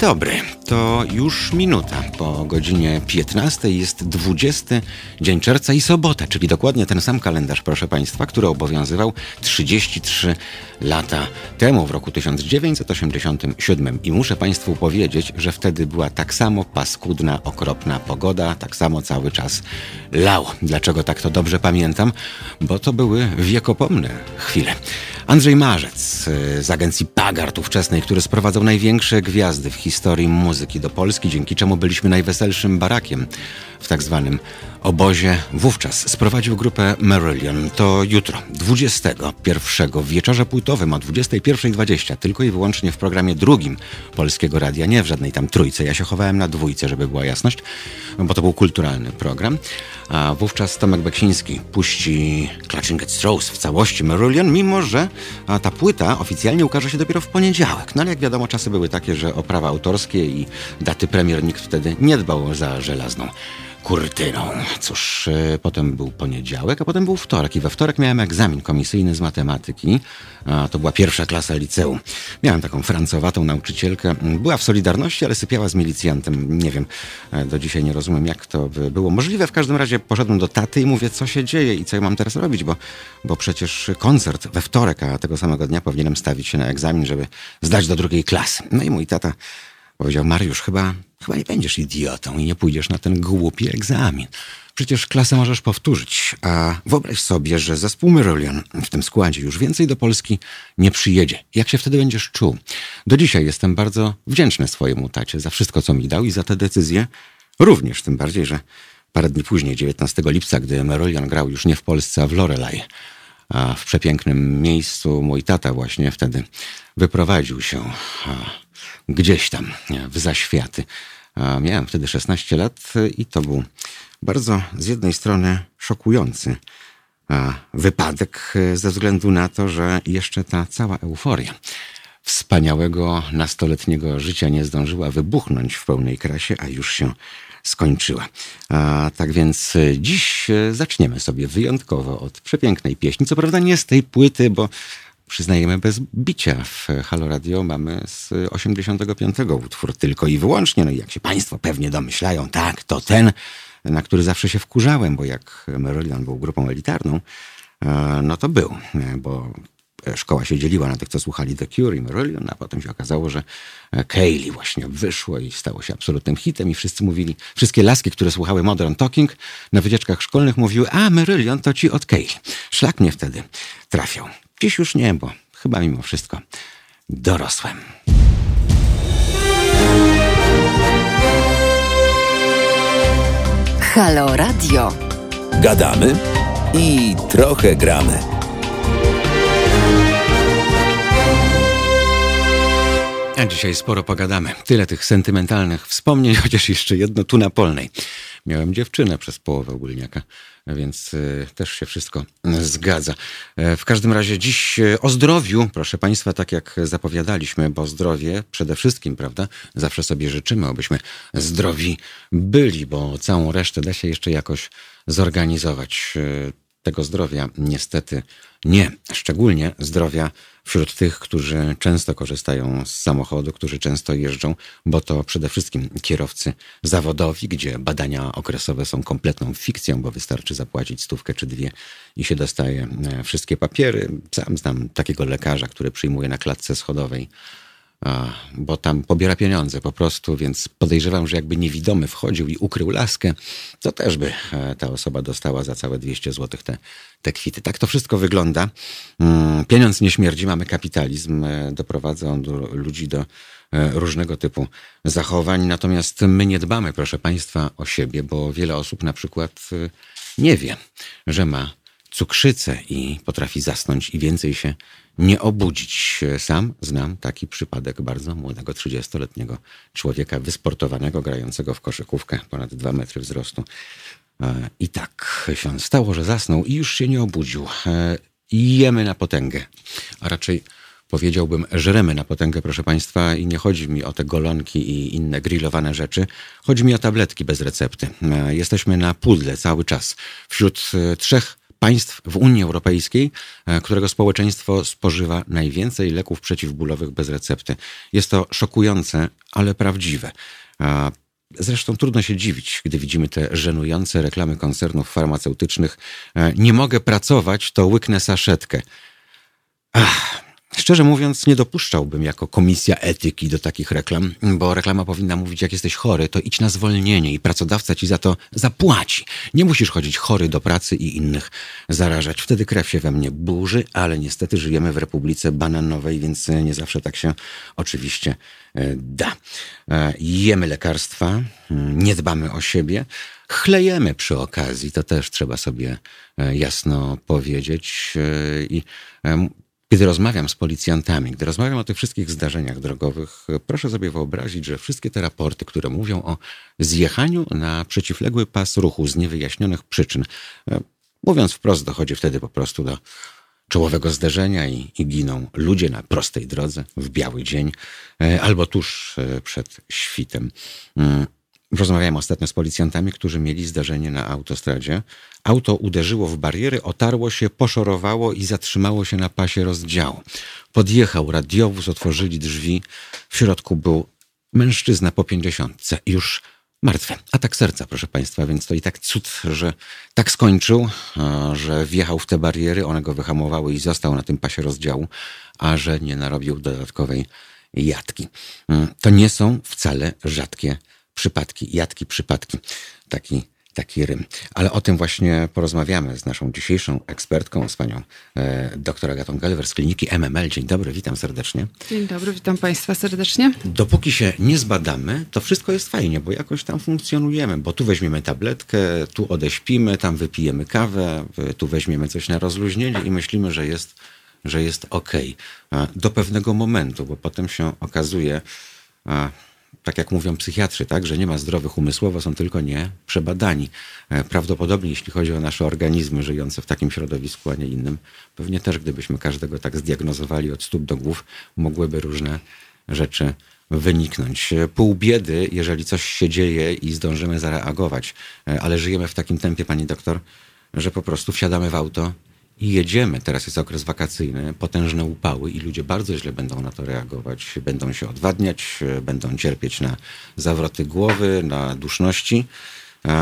dobry. To już minuta po godzinie 15 jest 20 dzień czerwca i sobota, czyli dokładnie ten sam kalendarz, proszę Państwa, który obowiązywał 33 lata temu, w roku 1987. I muszę Państwu powiedzieć, że wtedy była tak samo paskudna, okropna pogoda, tak samo cały czas lał. Dlaczego tak to dobrze pamiętam? Bo to były wiekopomne chwile. Andrzej Marzec y, z agencji Pagart ówczesnej, który sprowadzał największe gwiazdy w historii muzyki do Polski, dzięki czemu byliśmy najweselszym barakiem w tak zwanym obozie. Wówczas sprowadził grupę Marillion. To jutro, 21 w wieczorze płytowym o 21.20, tylko i wyłącznie w programie drugim Polskiego Radia, nie w żadnej tam trójce. Ja się chowałem na dwójce, żeby była jasność, bo to był kulturalny program. A wówczas Tomek Beksiński puści Clutching at Straws w całości Marillion, mimo że ta płyta oficjalnie ukaże się dopiero w poniedziałek. No ale jak wiadomo, czasy były takie, że o prawa autorskie i daty premier nikt wtedy nie dbał za żelazną kurtyną. Cóż, e, potem był poniedziałek, a potem był wtorek i we wtorek miałem egzamin komisyjny z matematyki. A, to była pierwsza klasa liceum. Miałem taką francowatą nauczycielkę. Była w Solidarności, ale sypiała z milicjantem. Nie wiem, e, do dzisiaj nie rozumiem, jak to było możliwe. W każdym razie poszedłem do taty i mówię, co się dzieje i co ja mam teraz robić, bo, bo przecież koncert we wtorek, a tego samego dnia powinienem stawić się na egzamin, żeby zdać do drugiej klasy. No i mój tata powiedział, Mariusz, chyba Chyba nie będziesz idiotą i nie pójdziesz na ten głupi egzamin. Przecież klasę możesz powtórzyć. A wyobraź sobie, że zespół Myrolian w tym składzie już więcej do Polski nie przyjedzie. Jak się wtedy będziesz czuł? Do dzisiaj jestem bardzo wdzięczny swojemu tacie za wszystko, co mi dał i za tę decyzję również. Tym bardziej, że parę dni później, 19 lipca, gdy Merolian grał już nie w Polsce, a w Lorelai, a w przepięknym miejscu mój tata właśnie wtedy wyprowadził się gdzieś tam w zaświaty. Miałem wtedy 16 lat i to był bardzo z jednej strony szokujący wypadek ze względu na to, że jeszcze ta cała euforia wspaniałego nastoletniego życia nie zdążyła wybuchnąć w pełnej krasie, a już się skończyła. A, tak więc dziś zaczniemy sobie wyjątkowo od przepięknej pieśni. Co prawda nie z tej płyty, bo przyznajemy bez bicia. W Halo Radio mamy z 85 utwór tylko i wyłącznie. No i jak się Państwo pewnie domyślają, tak, to ten, na który zawsze się wkurzałem, bo jak Marillion był grupą elitarną, e, no to był, bo szkoła się dzieliła na tych, co słuchali The Cure i Marillion, a potem się okazało, że Kaylee właśnie wyszło i stało się absolutnym hitem i wszyscy mówili, wszystkie laski, które słuchały Modern Talking na wycieczkach szkolnych mówiły, a Marillion to ci od Kaylee. Szlak mnie wtedy trafiał. Dziś już nie, bo chyba mimo wszystko dorosłem. Halo Radio. Gadamy i trochę gramy. A dzisiaj sporo pogadamy. Tyle tych sentymentalnych wspomnień, chociaż jeszcze jedno tu na polnej. Miałem dziewczynę przez połowę ogólniaka więc y, też się wszystko zgadza. E, w każdym razie dziś e, o zdrowiu, proszę Państwa, tak jak zapowiadaliśmy, bo zdrowie przede wszystkim, prawda? Zawsze sobie życzymy, abyśmy zdrowi byli, bo całą resztę da się jeszcze jakoś zorganizować. Tego zdrowia niestety nie, szczególnie zdrowia wśród tych, którzy często korzystają z samochodu, którzy często jeżdżą, bo to przede wszystkim kierowcy zawodowi, gdzie badania okresowe są kompletną fikcją, bo wystarczy zapłacić stówkę czy dwie i się dostaje e, wszystkie papiery. Sam znam takiego lekarza, który przyjmuje na klatce schodowej bo tam pobiera pieniądze po prostu, więc podejrzewam, że jakby niewidomy wchodził i ukrył laskę, to też by e, ta osoba dostała za całe 200 zł te, te kwity. Tak to wszystko wygląda. Mm, pieniądz nie śmierdzi, mamy kapitalizm, e, doprowadza on do ludzi do e, różnego typu zachowań, natomiast my nie dbamy, proszę Państwa, o siebie, bo wiele osób na przykład nie wie, że ma cukrzycę i potrafi zasnąć i więcej się nie obudzić. Sam znam taki przypadek bardzo młodego, 30-letniego człowieka wysportowanego, grającego w koszykówkę, ponad 2 metry wzrostu. E, I tak się stało, że zasnął i już się nie obudził. E, jemy na potęgę, a raczej powiedziałbym, żremy na potęgę, proszę Państwa, i nie chodzi mi o te golonki i inne grillowane rzeczy. Chodzi mi o tabletki bez recepty. E, jesteśmy na pudle cały czas. Wśród trzech państw w Unii Europejskiej, którego społeczeństwo spożywa najwięcej leków przeciwbólowych bez recepty. Jest to szokujące, ale prawdziwe. Zresztą trudno się dziwić, gdy widzimy te żenujące reklamy koncernów farmaceutycznych. Nie mogę pracować, to łyknę saszetkę. Ach, Szczerze mówiąc, nie dopuszczałbym jako komisja etyki do takich reklam, bo reklama powinna mówić, jak jesteś chory, to idź na zwolnienie i pracodawca ci za to zapłaci. Nie musisz chodzić chory do pracy i innych zarażać. Wtedy krew się we mnie burzy, ale niestety żyjemy w Republice Bananowej, więc nie zawsze tak się oczywiście e, da. E, jemy lekarstwa, nie dbamy o siebie, chlejemy przy okazji, to też trzeba sobie e, jasno powiedzieć. I kiedy rozmawiam z policjantami, gdy rozmawiam o tych wszystkich zdarzeniach drogowych, proszę sobie wyobrazić, że wszystkie te raporty, które mówią o zjechaniu na przeciwległy pas ruchu z niewyjaśnionych przyczyn, e, mówiąc wprost, dochodzi wtedy po prostu do czołowego zderzenia i, i giną ludzie na prostej drodze w biały dzień e, albo tuż e, przed świtem. Rozmawiałem ostatnio z policjantami, którzy mieli zdarzenie na autostradzie. Auto uderzyło w bariery, otarło się, poszorowało i zatrzymało się na pasie rozdziału. Podjechał radiowóz, otworzyli drzwi. W środku był mężczyzna po pięćdziesiątce, już martwy. Atak serca, proszę Państwa, więc to i tak cud, że tak skończył, że wjechał w te bariery, one go wyhamowały i został na tym pasie rozdziału, a że nie narobił dodatkowej jatki. Mm, to nie są wcale rzadkie przypadki, jadki przypadki. Taki, taki rym. Ale o tym właśnie porozmawiamy z naszą dzisiejszą ekspertką, z panią e, dr Agatą Gelwer z kliniki MML. Dzień dobry, witam serdecznie. Dzień dobry, witam państwa serdecznie. Dopóki się nie zbadamy, to wszystko jest fajnie, bo jakoś tam funkcjonujemy, bo tu weźmiemy tabletkę, tu odeśpimy, tam wypijemy kawę, tu weźmiemy coś na rozluźnienie i myślimy, że jest, że jest ok. Do pewnego momentu, bo potem się okazuje, tak jak mówią psychiatrzy, tak, że nie ma zdrowych umysłowo, są tylko nie przebadani. E, prawdopodobnie, jeśli chodzi o nasze organizmy żyjące w takim środowisku, a nie innym, pewnie też gdybyśmy każdego tak zdiagnozowali od stóp do głów, mogłyby różne rzeczy wyniknąć. E, pół biedy, jeżeli coś się dzieje i zdążymy zareagować, e, ale żyjemy w takim tempie, pani doktor, że po prostu wsiadamy w auto i jedziemy. Teraz jest okres wakacyjny, potężne upały i ludzie bardzo źle będą na to reagować. Będą się odwadniać, będą cierpieć na zawroty głowy, na duszności.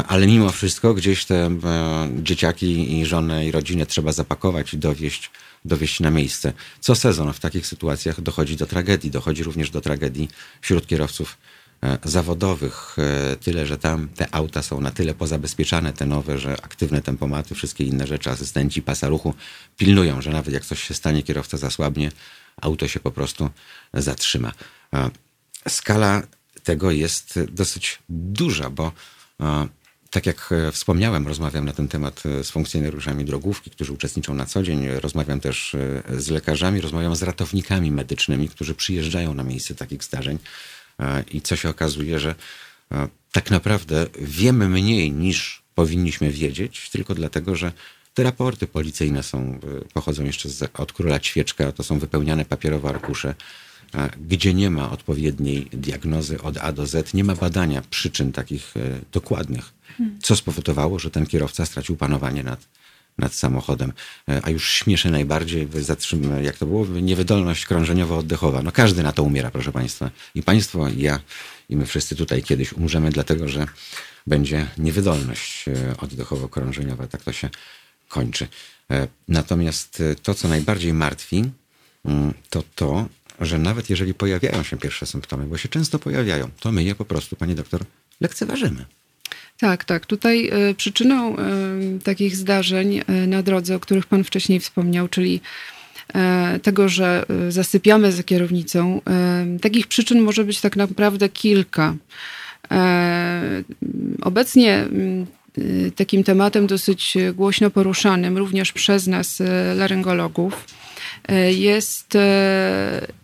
Ale mimo wszystko gdzieś te e, dzieciaki i żonę i rodzinę trzeba zapakować i dowieść, dowieść na miejsce. Co sezon w takich sytuacjach dochodzi do tragedii. Dochodzi również do tragedii wśród kierowców E, zawodowych. E, tyle, że tam te auta są na tyle pozabezpieczane, te nowe, że aktywne tempomaty, wszystkie inne rzeczy, asystenci pasa ruchu pilnują, że nawet jak coś się stanie, kierowca zasłabnie, auto się po prostu zatrzyma. E, skala tego jest dosyć duża, bo tak jak wspomniałem, rozmawiam na ten temat z funkcjonariuszami drogówki, którzy uczestniczą na co dzień. Rozmawiam też z lekarzami, rozmawiam z ratownikami medycznymi, którzy przyjeżdżają na miejsce takich zdarzeń. E, I co się okazuje, że e, tak naprawdę wiemy mniej niż powinniśmy wiedzieć, tylko dlatego, że te raporty policyjne są, e, pochodzą jeszcze z, od króla Ćwieczka, to są wypełniane papierowe arkusze, gdzie nie ma odpowiedniej diagnozy od A do Z, nie ma badania przyczyn takich dokładnych, co spowodowało, że ten kierowca stracił panowanie nad, nad samochodem. A już śmieszy najbardziej, zatrzym, jak to było, niewydolność krążeniowo-oddechowa. No każdy na to umiera, proszę Państwa. I Państwo, i ja, i my wszyscy tutaj kiedyś umrzemy, dlatego że będzie niewydolność e, oddechowo-krążeniowa. Tak to się kończy. E, natomiast e, to, co najbardziej martwi, mm, to to, że nawet jeżeli pojawiają się pierwsze symptomy, bo się często pojawiają, to my je po prostu, pani doktor, lekceważymy. Tak, tak. Tutaj y, przyczyną y, takich zdarzeń y, na drodze, o których Pan wcześniej wspomniał, czyli tego, że zasypiamy za kierownicą, takich przyczyn może być tak naprawdę kilka. Obecnie takim tematem dosyć głośno poruszanym również przez nas, laryngologów, jest,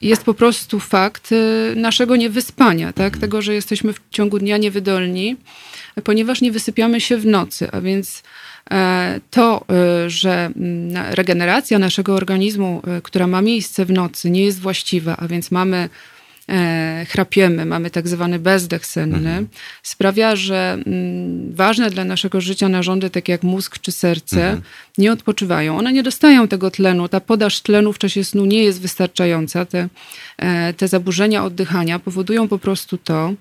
jest po prostu fakt naszego niewyspania, tak? tego, że jesteśmy w ciągu dnia niewydolni ponieważ nie wysypiamy się w nocy, a więc e, to, e, że regeneracja naszego organizmu, e, która ma miejsce w nocy, nie jest właściwa, a więc mamy chrapiemy, mamy tak zwany bezdech senny, mhm. sprawia, że ważne dla naszego życia narządy, takie jak mózg czy serce, mhm. nie odpoczywają. One nie dostają tego tlenu. Ta podaż tlenu w czasie snu nie jest wystarczająca. Te, te zaburzenia oddychania powodują po prostu to,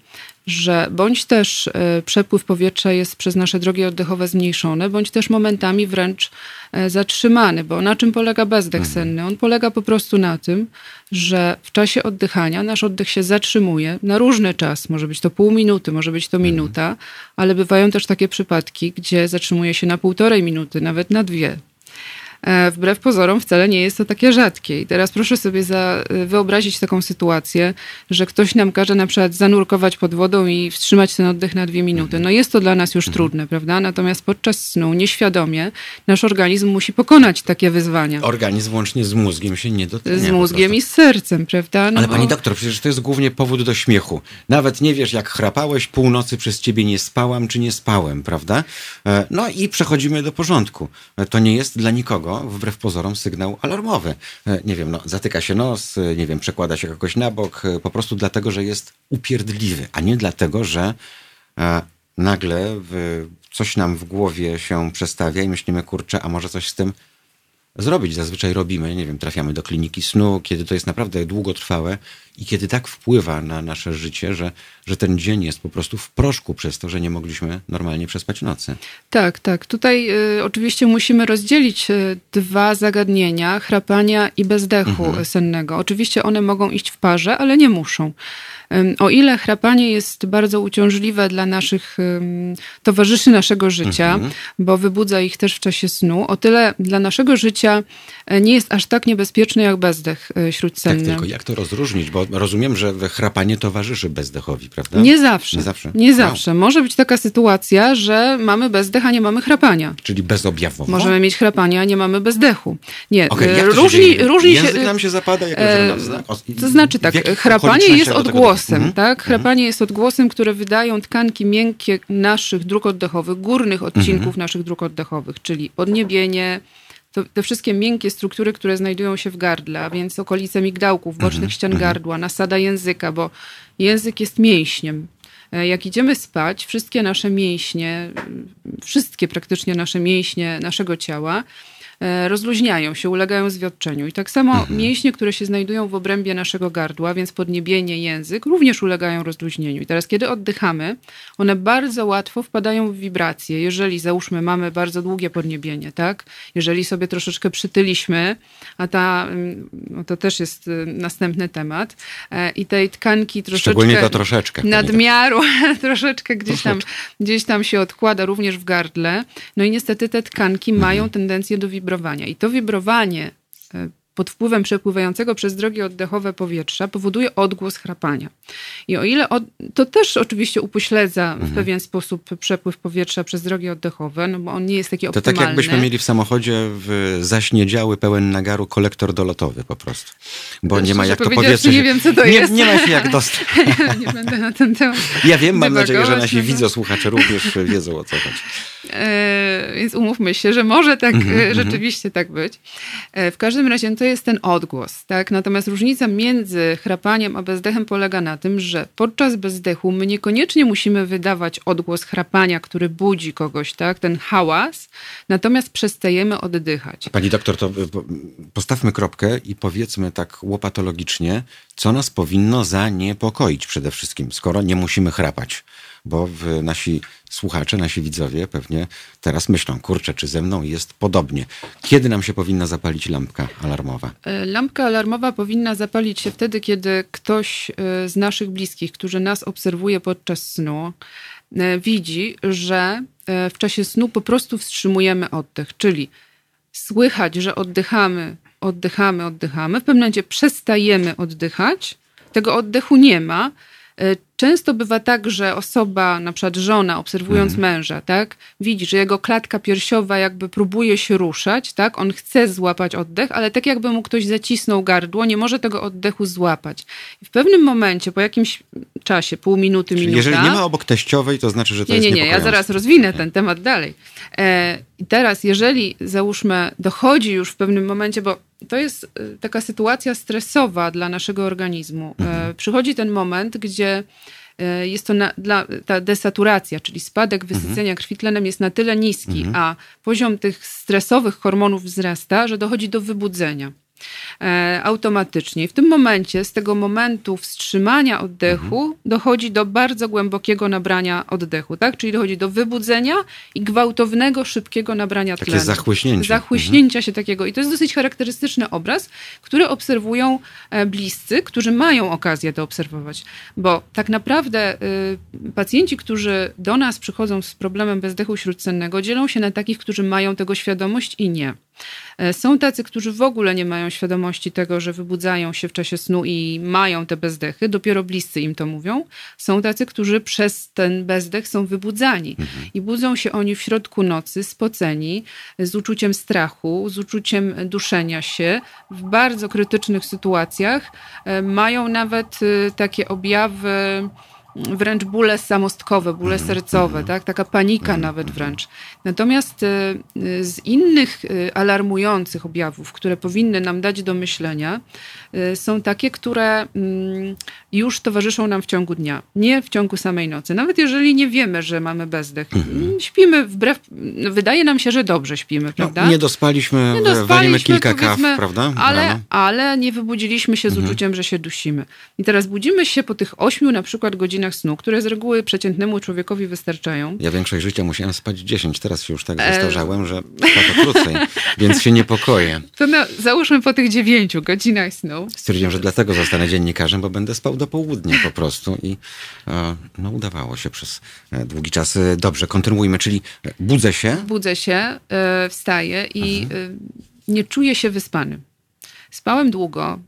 że bądź też e, przepływ powietrza jest przez nasze drogi oddechowe zmniejszony, bądź też momentami wręcz e, zatrzymany. Bo na czym polega bezdech mhm. senny? On polega po prostu na tym, że w czasie oddychania nasz oddech się zatrzymuje na różny czas. Może być to pół minuty, może być to mhm. minuta, ale bywają też takie przypadki, gdzie zatrzymuje się na półtorej minuty, nawet na dwie. E, wbrew pozorom wcale nie jest to takie rzadkie. I teraz proszę sobie za, e, wyobrazić taką sytuację, że ktoś nam każe na przykład zanurkować pod wodą i wstrzymać ten oddech na dwie minuty. No jest to dla nas już trudne, prawda? Natomiast podczas snu nieświadomie nasz organizm musi pokonać takie wyzwania. Organizm łącznie z mózgiem się nie dotyka. Z mózgiem i z sercem, prawda? No Ale pani doktor, przecież to jest głównie powód do śmiechu. Nawet nie wiesz, jak chrapałeś, północy przez ciebie nie spałam, czy nie spałem, prawda? E, no i przechodzimy do porządku. To nie jest dla nikogo wbrew pozorom sygnał alarmowy. E, nie wiem, no, zatyka się nos, e, nie wiem, przekłada się jakoś na bok, e, po prostu dlatego, że jest upierdliwy, a nie dlatego, że nagle coś nam w głowie się przestawia i myślimy, kurczę, a może coś z tym zrobić. Zazwyczaj robimy, nie wiem, trafiamy do kliniki snu, kiedy to jest naprawdę długotrwałe i kiedy tak wpływa na nasze życie, że, że ten dzień jest po prostu w proszku przez to, że nie mogliśmy normalnie przespać nocy. Tak, tak. Tutaj y, oczywiście musimy rozdzielić y, dwa zagadnienia, chrapania i bezdechu mhm. sennego. Oczywiście one mogą iść w parze, ale nie muszą. O ile chrapanie jest bardzo uciążliwe dla naszych towarzyszy naszego życia, mhm. bo wybudza ich też w czasie snu, o tyle dla naszego życia e, nie jest aż tak niebezpieczny jak bezdech e, śródsenny. Tak, tylko jak to rozróżnić? Bo rozumiem, że chrapanie towarzyszy bezdechowi, prawda? Nie zawsze. Nie zawsze. Nie zawsze. Może być taka sytuacja, że mamy bezdech, a nie mamy chrapania. Czyli bezobjawowo? Możemy mieć chrapanie, a nie mamy bezdechu. Nie. Okay, jak to różni, się różni się. Język nam się zapada? Jak e, to znaczy tak, chrapanie jest odgłosem mhm. tak? Mhm. Chrapanie jest odgłosem, które wydają tkanki miękkie naszych dróg oddechowych, górnych odcinków mhm. naszych dróg oddechowych, czyli podniebienie, to, te wszystkie miękkie struktury, które znajdują się w gardle, a więc okolice migdałków, bocznych mhm. ścian mhm. gardła, nasada języka, bo język jest mięśniem. E, jak idziemy spać, wszystkie nasze mięśnie, wszystkie praktycznie nasze mięśnie naszego ciała rozluźniają się, ulegają zwiotczeniu. I tak samo mhm. mięśnie, które się znajdują w obrębie naszego gardła, więc podniebienie, język, również ulegają rozluźnieniu. I teraz, kiedy oddychamy, one bardzo łatwo wpadają w wibracje. Jeżeli, załóżmy, mamy bardzo długie podniebienie, tak? Jeżeli sobie troszeczkę przytyliśmy, a ta, mm, no to też jest y, następny temat, e, i tej tkanki troszeczkę... Szczególnie troszeczkę. Nadmiaru, troszeczkę gdzieś tam, gdzieś tam się odkłada również w gardle. No i niestety te tkanki mhm. mają tendencję do wibracji wibrowania. I to wibrowanie e, pod wpływem przepływającego przez drogi oddechowe powietrza powoduje odgłos chrapania. I o ile od, to też oczywiście upośledza mhm. w pewien sposób przepływ powietrza przez drogi oddechowe, no bo on nie jest taki optymalny. To tak jakbyśmy mieli w samochodzie w zaśniedziały, pełen nagaru kolektor dolotowy po prostu. Bo nie ma jak to powietrze... Nie wiem, co to nie, jest. Nie ma się jak dostać. nie będę na ten temat Ja wiem, mam nadzieję, że nasi widzosłuchacze również wiedzą o co chodzi. E, więc umówmy się, że może tak mm -hmm, rzeczywiście tak być. E, w każdym razie no to jest ten odgłos. Tak? Natomiast różnica między chrapaniem a bezdechem polega na tym, że podczas bezdechu my niekoniecznie musimy wydawać odgłos chrapania, który budzi kogoś, tak? ten hałas, natomiast przestajemy oddychać. Pani doktor, to postawmy kropkę i powiedzmy tak łopatologicznie, co nas powinno zaniepokoić przede wszystkim, skoro nie musimy chrapać bo nasi słuchacze, nasi widzowie pewnie teraz myślą, kurczę, czy ze mną jest podobnie. Kiedy nam się powinna zapalić lampka alarmowa? E, lampka alarmowa powinna zapalić się wtedy, kiedy ktoś e, z naszych bliskich, którzy nas obserwuje podczas snu, e, widzi, że w czasie snu po prostu wstrzymujemy oddech, czyli słychać, że oddychamy, oddychamy, oddychamy, w pewnym momencie przestajemy oddychać, tego oddechu nie ma, Często bywa tak, że osoba, na przykład żona, obserwując mhm. męża, tak, widzi, że jego klatka piersiowa jakby próbuje się ruszać, tak, on chce złapać oddech, ale tak jakby mu ktoś zacisnął gardło, nie może tego oddechu złapać. I w pewnym momencie, po jakimś czasie, pół minuty, Czyli minuta... jeżeli nie ma obok teściowej, to znaczy, że to nie, jest Nie, nie, nie, ja zaraz rozwinę ten temat dalej. E, I teraz, jeżeli, załóżmy, dochodzi już w pewnym momencie, bo to jest y, taka sytuacja stresowa dla naszego organizmu. E, Przychodzi ten moment, gdzie e, jest to na, dla, ta desaturacja, czyli spadek wysycenia krwi tlenem jest na tyle niski, a poziom tych stresowych hormonów wzrasta, że dochodzi do wybudzenia automatycznie. I w tym momencie, z tego momentu wstrzymania oddechu, dochodzi do bardzo głębokiego nabrania oddechu, tak? Czyli dochodzi do wybudzenia i gwałtownego, szybkiego nabrania Takie tlenu. zachłyśnięcie. Zachłyśnięcia się takiego. I to jest dosyć charakterystyczny obraz, który obserwują e, bliscy, którzy mają okazję to obserwować. Bo tak naprawdę y, pacjenci, którzy do nas przychodzą z problemem bezdechu śródsennego, dzielą się na takich, którzy mają tego świadomość i nie. E, Są tacy, którzy w ogóle nie mają świadomości tego, że wybudzają się w czasie snu i mają te bezdechy, dopiero bliscy im to mówią. Są tacy, którzy przez ten bezdech są wybudzani i budzą się oni w środku nocy, spoceni, z uczuciem strachu, z uczuciem duszenia się. W bardzo krytycznych sytuacjach e, mają nawet e, takie objawy wręcz bóle samostkowe, bóle sercowe, tak? taka panika nawet wręcz. Natomiast e, z innych e, alarmujących objawów, które powinny nam dać do myślenia, są takie, które mm, już towarzyszą nam w ciągu dnia, nie w ciągu samej nocy. Nawet jeżeli nie wiemy, że mamy bezdech, śpimy wbrew, no, wydaje nam się, że dobrze śpimy, prawda? No, nie dospaliśmy, Nie dospaliśmy, kilka kaw, prawda? Ale, ale nie wybudziliśmy się z Mhm. uczuciem, że się dusimy. I teraz budzimy się po tych ośmiu na przykład godzinach snu, które z reguły przeciętnemu człowiekowi wystarczają. Ja większość życia musiałem spać 10, teraz się już tak E, zestarzałem, że trwa to krócej, więc się niepokoję. To no, załóżmy po tych dziewięciu godzinach snu. Stwierdziłem, że dlatego zostanę dziennikarzem, bo będę spał do południa po prostu i e, no, udawało się przez e, długi czas. E, Dobrze, kontynuujmy, czyli budzę się, Budzę się, wstaję i Mhm. e, nie czuję się wyspany. Spałem długo.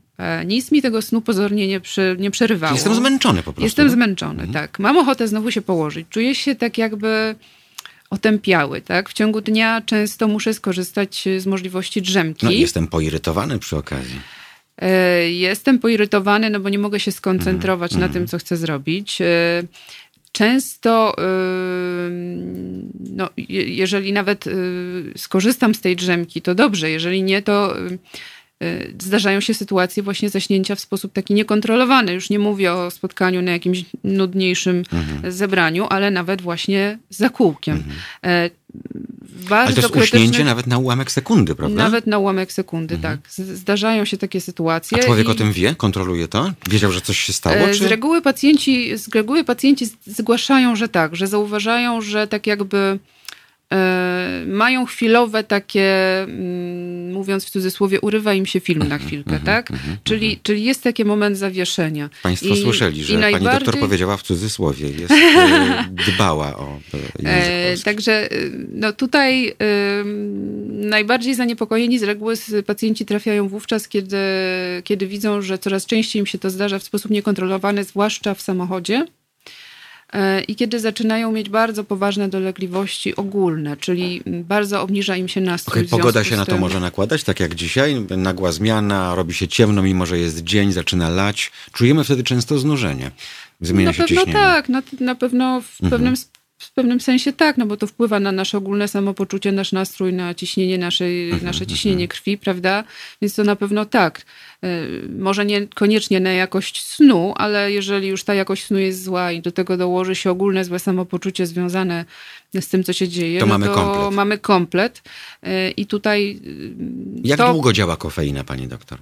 Nic mi tego snu pozornie nie, przy, nie przerywało. jestem zmęczony po prostu. Jestem zmęczony, tak. Mam ochotę znowu się położyć. Czuję się tak jakby otępiały, tak. W ciągu dnia często muszę skorzystać z możliwości drzemki. No jestem poirytowany przy okazji. E, Jestem poirytowany, no bo nie mogę się skoncentrować Mhm, na tym, co chcę zrobić. E, Często, e, no, je- jeżeli nawet skorzystam z tej drzemki, to dobrze. Jeżeli nie, to zdarzają się sytuacje właśnie zaśnięcia w sposób taki niekontrolowany. Już nie mówię o spotkaniu na jakimś nudniejszym Mhm. zebraniu, ale nawet właśnie za kółkiem. E, w Ale Bardzo to jest uśnięcie nawet na ułamek sekundy, prawda? nawet na ułamek sekundy, tak. Z- Zdarzają się takie sytuacje. A człowiek i- o tym wie? Kontroluje to? Wiedział, że coś się stało? E, Czy... Z reguły pacjenci, z reguły pacjenci zgłaszają, że tak, że zauważają, że tak jakby mają chwilowe takie, mm, mówiąc w cudzysłowie, urywa im się film na chwilkę, tak? Czyli, czyli jest taki moment zawieszenia. Państwo I- słyszeli, że pani doktor najbardziej- powiedziała w cudzysłowie, jest e, dbała o e, język E. Także e, no tutaj e, najbardziej zaniepokojeni z reguły pacjenci trafiają wówczas, kiedy, kiedy widzą, że coraz częściej im się to zdarza w sposób niekontrolowany, zwłaszcza w samochodzie. E, I kiedy zaczynają mieć bardzo poważne dolegliwości ogólne, czyli bardzo obniża im się nastrój. Związku pogoda się z na to tym. może nakładać, tak jak dzisiaj, nagła zmiana, robi się ciemno, mimo że jest dzień, zaczyna lać. Czujemy wtedy często znużenie. Zmienia Na się pewno ciśnienie. tak, na, na pewno w Mhm. pewnym, w pewnym sensie tak, no bo to wpływa na nasze ogólne samopoczucie, nasz nastrój, na ciśnienie naszej, Mhm, nasze ciśnienie krwi, prawda? Więc to na pewno tak. Y, Może niekoniecznie na jakość snu, ale jeżeli już ta jakość snu jest zła i do tego dołoży się ogólne złe samopoczucie związane z tym, co się dzieje, To no mamy to komplet. mamy komplet. Y, I tutaj y, Jak to... długo działa kofeina, pani doktor?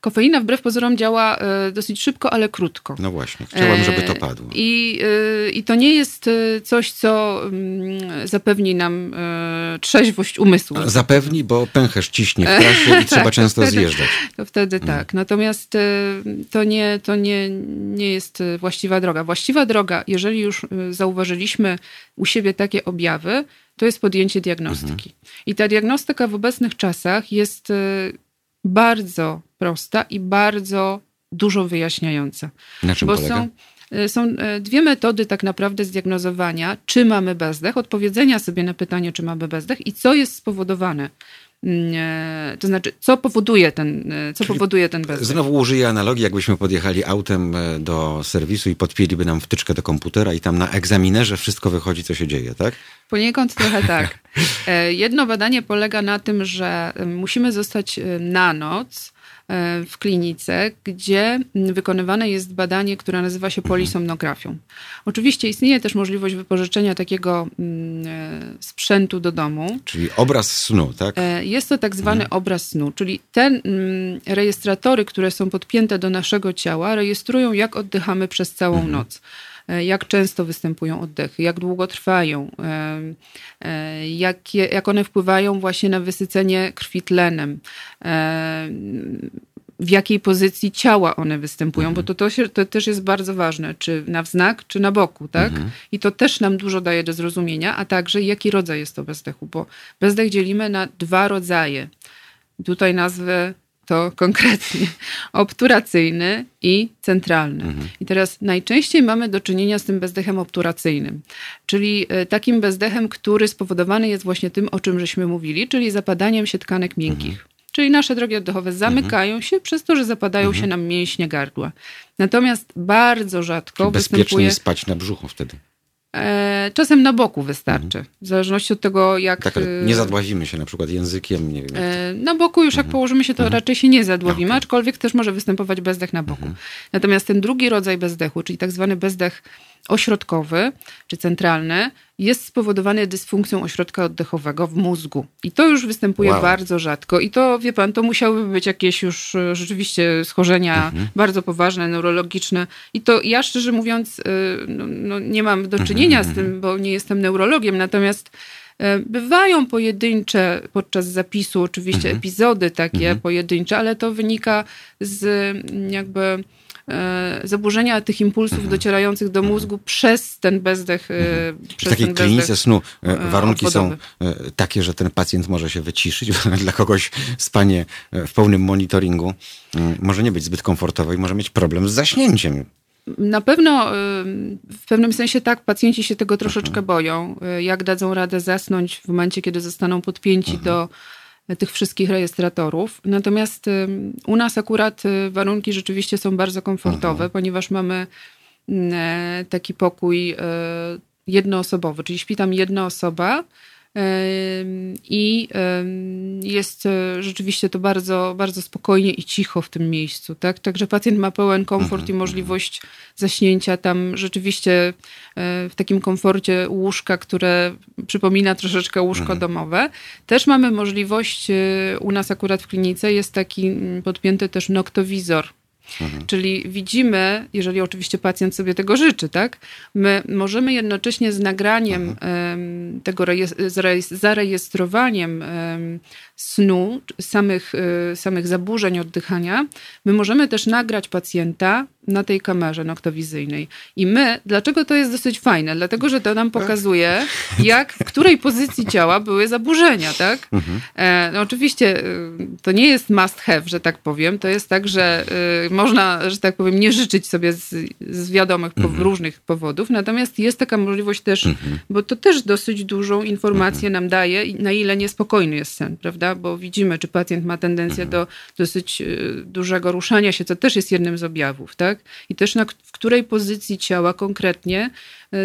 Kofeina wbrew pozorom działa y, dosyć szybko, ale krótko. No właśnie, chciałem, żeby to E, padło. I, y, I to nie jest coś, co mm, zapewni nam trzeźwość umysłu. Zapewni, bo pęcherz ciśnie w trasie i trzeba Tak, często wtedy- zjeżdżać. To wtedy Mhm. tak. Natomiast to, nie, to nie, nie jest właściwa droga. Właściwa droga, jeżeli już zauważyliśmy u siebie takie objawy, to jest podjęcie diagnostyki. I ta diagnostyka w obecnych czasach jest bardzo prosta i bardzo dużo wyjaśniająca. Na czym Bo polega? są, y, są y, dwie metody tak naprawdę zdiagnozowania, czy mamy bezdech, odpowiedzenia sobie na pytanie, czy mamy bezdech i co jest spowodowane mm, e, to znaczy, co powoduje ten, e, co powoduje ten bezdech. Znowu użyję analogii, jakbyśmy podjechali autem e, do serwisu i podpięliby nam wtyczkę do komputera i tam na egzaminerze wszystko wychodzi, co się dzieje, tak? Poniekąd trochę tak. E, Jedno badanie polega na tym, że e, musimy zostać e, na noc e, w klinice, gdzie wykonywane jest badanie, które nazywa się polisomnografią. Oczywiście istnieje też możliwość wypożyczenia takiego mm, e, sprzętu do domu. Czyli obraz snu, tak? E, Jest to tak zwany obraz snu, czyli te mm, rejestratory, które są podpięte do naszego ciała, rejestrują, jak oddychamy przez całą noc. E, Jak często występują oddechy, jak długo trwają, e, e, jak, je, jak one wpływają właśnie na wysycenie krwi tlenem, w jakiej pozycji ciała one występują, bo to, to, się, to też jest bardzo ważne, czy na wznak, czy na boku, tak? I to też nam dużo daje do zrozumienia, a także jaki rodzaj jest to bezdechu, bo bezdech dzielimy na dwa rodzaje. Tutaj nazwę to konkretnie obturacyjny i centralny. I teraz najczęściej mamy do czynienia z tym bezdechem obturacyjnym, czyli e, takim bezdechem, który spowodowany jest właśnie tym, o czym żeśmy mówili, czyli zapadaniem się tkanek miękkich. Czyli nasze drogi oddechowe zamykają się przez to, że zapadają się nam mięśnie gardła. Natomiast bardzo rzadko Bezpiecznie występuje... spać na brzuchu wtedy. E, czasem na boku wystarczy, w zależności od tego, jak... Tak, e, nie zadławimy się na przykład językiem, nie wiem. to- E, Na boku już jak położymy się, to raczej się nie zadławimy, aczkolwiek też może występować bezdech na boku. Natomiast ten drugi rodzaj bezdechu, czyli tak zwany bezdech ośrodkowy czy centralny, jest spowodowany dysfunkcją ośrodka oddechowego w mózgu. I to już występuje Wow. bardzo rzadko. I to, wie pan, to musiałyby być jakieś już e, rzeczywiście schorzenia bardzo poważne, neurologiczne. I to ja szczerze mówiąc, e, no, no, nie mam do czynienia z tym, bo nie jestem neurologiem, natomiast E, Bywają pojedyncze podczas zapisu, oczywiście epizody takie pojedyncze, ale to wynika z jakby zaburzenia tych impulsów docierających do mózgu przez ten bezdech. e, W Przez takiej ten klinice snu e, e, warunki są obwodowy. e, takie, że ten pacjent może się wyciszyć. Dla kogoś spanie e, w pełnym monitoringu mm, może nie być zbyt komfortowe i może mieć problem z zaśnięciem. Na pewno w pewnym sensie tak, pacjenci się tego troszeczkę boją. y, Jak dadzą radę zasnąć w momencie, kiedy zostaną podpięci do tych wszystkich rejestratorów. Natomiast u nas akurat y, warunki rzeczywiście są bardzo komfortowe, ponieważ mamy mm, e, taki pokój y, jednoosobowy, czyli śpi tam jedna osoba. I jest e, rzeczywiście to bardzo, bardzo spokojnie i cicho w tym miejscu. Tak? Także pacjent ma pełen komfort i możliwość zaśnięcia tam rzeczywiście e, w takim komforcie łóżka, które przypomina troszeczkę łóżko domowe. Też mamy możliwość, e, u nas akurat w klinice jest taki mm, podpięty też noktowizor. Czyli widzimy, jeżeli oczywiście pacjent sobie tego życzy, tak? My możemy jednocześnie z nagraniem em, tego rejes- zarejes- zarejestrowaniem em, snu, samych, e, samych zaburzeń oddychania, my możemy też nagrać pacjenta na tej kamerze noktowizyjnej. I my, dlaczego to jest dosyć fajne? Dlatego, że to nam pokazuje, jak, w której pozycji ciała były zaburzenia, tak? E, no oczywiście e, to nie jest must have, że tak powiem. To jest tak, że e, można, że tak powiem, nie życzyć sobie z, z wiadomych, po, różnych powodów. Natomiast jest taka możliwość też, bo to też dosyć dużą informację nam daje, na ile niespokojny jest sen, prawda? Bo widzimy, czy pacjent ma tendencję do dosyć e, dużego ruszania się, co też jest jednym z objawów, tak? I też na w której pozycji ciała konkretnie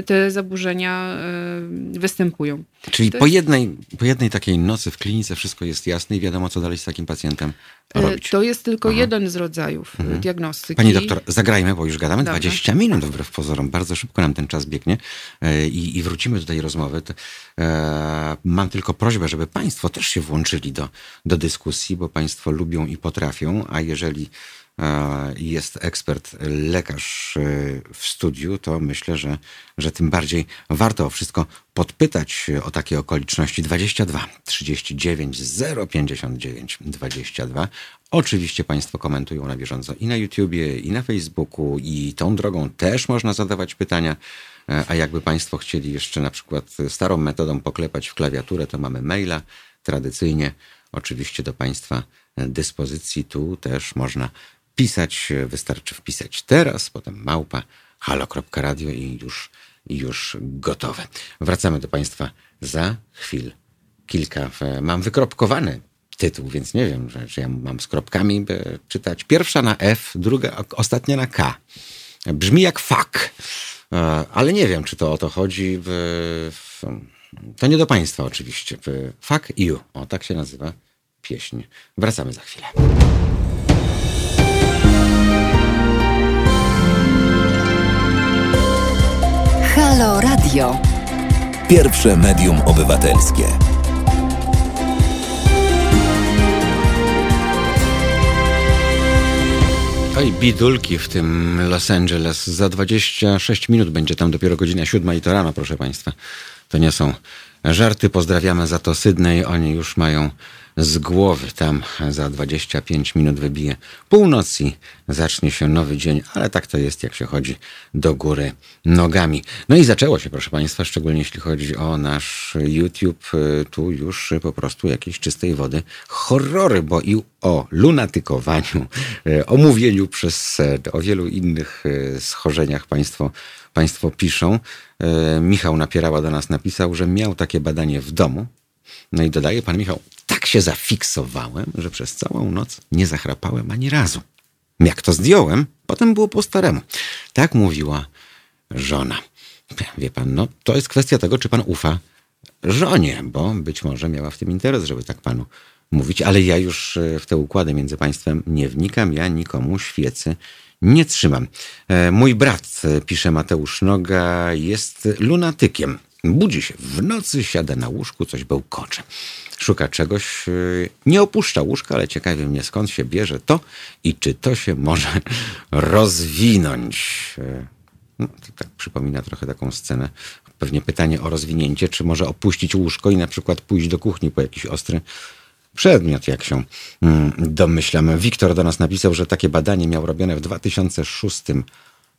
te zaburzenia e, występują. Czyli po jednej, po jednej takiej nocy w klinice wszystko jest jasne i wiadomo, co dalej z takim pacjentem E, robić. To jest tylko jeden z rodzajów e, diagnostyki. Pani doktor, zagrajmy, bo już gadamy Dobra. 20 minut wbrew pozorom. Bardzo szybko nam ten czas biegnie i, i wrócimy do tej rozmowy. E, mam tylko prośbę, żeby Państwo też się włączyli do, do dyskusji, bo Państwo lubią i potrafią, a jeżeli e, jest ekspert, lekarz e, w studiu, to myślę, że, że tym bardziej warto o wszystko podpytać o takie okoliczności. 22 39 059 22. Oczywiście Państwo komentują na bieżąco i na YouTubie, i na Facebooku, i tą drogą też można zadawać pytania. E, A jakby Państwo chcieli jeszcze na przykład starą metodą poklepać w klawiaturę, to mamy maila tradycyjnie, oczywiście do Państwa dyspozycji. Tu też można pisać, wystarczy wpisać teraz, potem małpa, halo.radio i już, już gotowe. Wracamy do Państwa za chwil kilka. Mam wykropkowany tytuł, więc nie wiem, że, że ja mam z kropkami czytać. Pierwsza na F, druga, ostatnia na K. Brzmi jak fuck, e, ale nie wiem, czy to o to chodzi. To nie do Państwa oczywiście. Fuck you. O, tak się nazywa pieśń. Wracamy za chwilę. Halo Radio. Pierwsze medium obywatelskie. Oj, bidulki w tym Los Angeles. Za 26 minut będzie tam dopiero godzina siódma i to rano, proszę Państwa. To nie są żarty. Pozdrawiamy za to Sydney. Oni już mają z głowy. Tam za 25 minut wybije północ i zacznie się nowy dzień, ale tak to jest, jak się chodzi do góry nogami. No i zaczęło się, proszę Państwa, szczególnie jeśli chodzi o nasz YouTube, tu już po prostu jakieś czystej wody horrory, bo i o lunatykowaniu, o mówieniu przez o wielu innych schorzeniach Państwo, państwo piszą. Michał Napierała do nas napisał, że miał takie badanie w domu. No i dodaje pan Michał, tak się zafiksowałem, że przez całą noc nie zachrapałem ani razu. Jak to zdjąłem, potem było po staremu. Tak mówiła żona. Wie pan, no to jest kwestia tego, czy pan ufa żonie, bo być może miała w tym interes, żeby tak panu mówić, ale ja już w te układy między państwem nie wnikam, ja nikomu świecy nie trzymam. Mój brat, pisze Mateusz Noga, jest lunatykiem. Budzi się w nocy, siada na łóżku, coś bełkocze. Szuka czegoś, nie opuszcza łóżka, ale ciekawie mnie skąd się bierze to i czy to się może rozwinąć. No, to tak przypomina trochę taką scenę. Pewnie pytanie o rozwinięcie, czy może opuścić łóżko i na przykład pójść do kuchni po jakiś ostry przedmiot, jak się domyślam. Wiktor do nas napisał, że takie badanie miał robione w 2006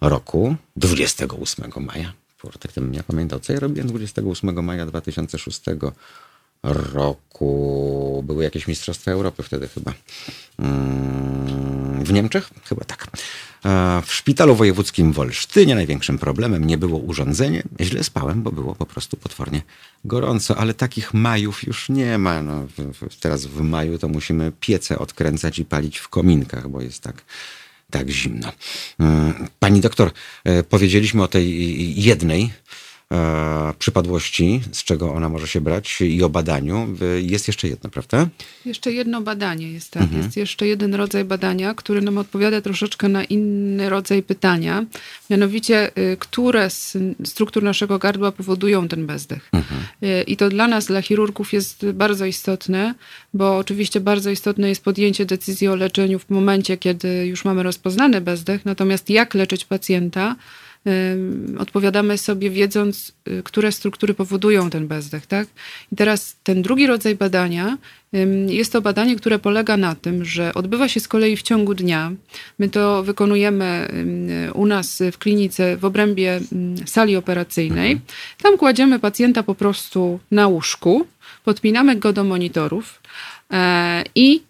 roku, 28 maja. Tak bym nie pamiętał, co ja robiłem 28 maja 2006 roku. Były jakieś Mistrzostwa Europy wtedy chyba. W Niemczech? Chyba tak. W szpitalu wojewódzkim w Olsztynie największym problemem nie było urządzenie. Źle spałem, bo było po prostu potwornie gorąco, ale takich majów już nie ma. No, teraz w maju to musimy piece odkręcać i palić w kominkach, bo jest tak tak zimno. Pani doktor, powiedzieliśmy o tej jednej e, przypadłości, z czego ona może się brać i o badaniu. Jest jeszcze jedno, prawda? Jeszcze jedno badanie jest, tak. Mhm. Jest jeszcze jeden rodzaj badania, który nam odpowiada troszeczkę na inny rodzaj pytania. Mianowicie, które z struktur naszego gardła powodują ten bezdech. Mhm. I to dla nas, dla chirurgów jest bardzo istotne, bo oczywiście bardzo istotne jest podjęcie decyzji o leczeniu w momencie, kiedy już mamy rozpoznany bezdech. Natomiast jak leczyć pacjenta, odpowiadamy sobie wiedząc, które struktury powodują ten bezdech. Tak? I teraz ten drugi rodzaj badania jest to badanie, które polega na tym, że odbywa się z kolei w ciągu dnia. My to wykonujemy u nas w klinice w obrębie sali operacyjnej. Mhm. Tam kładziemy pacjenta po prostu na łóżku, podpinamy go do monitorów e, i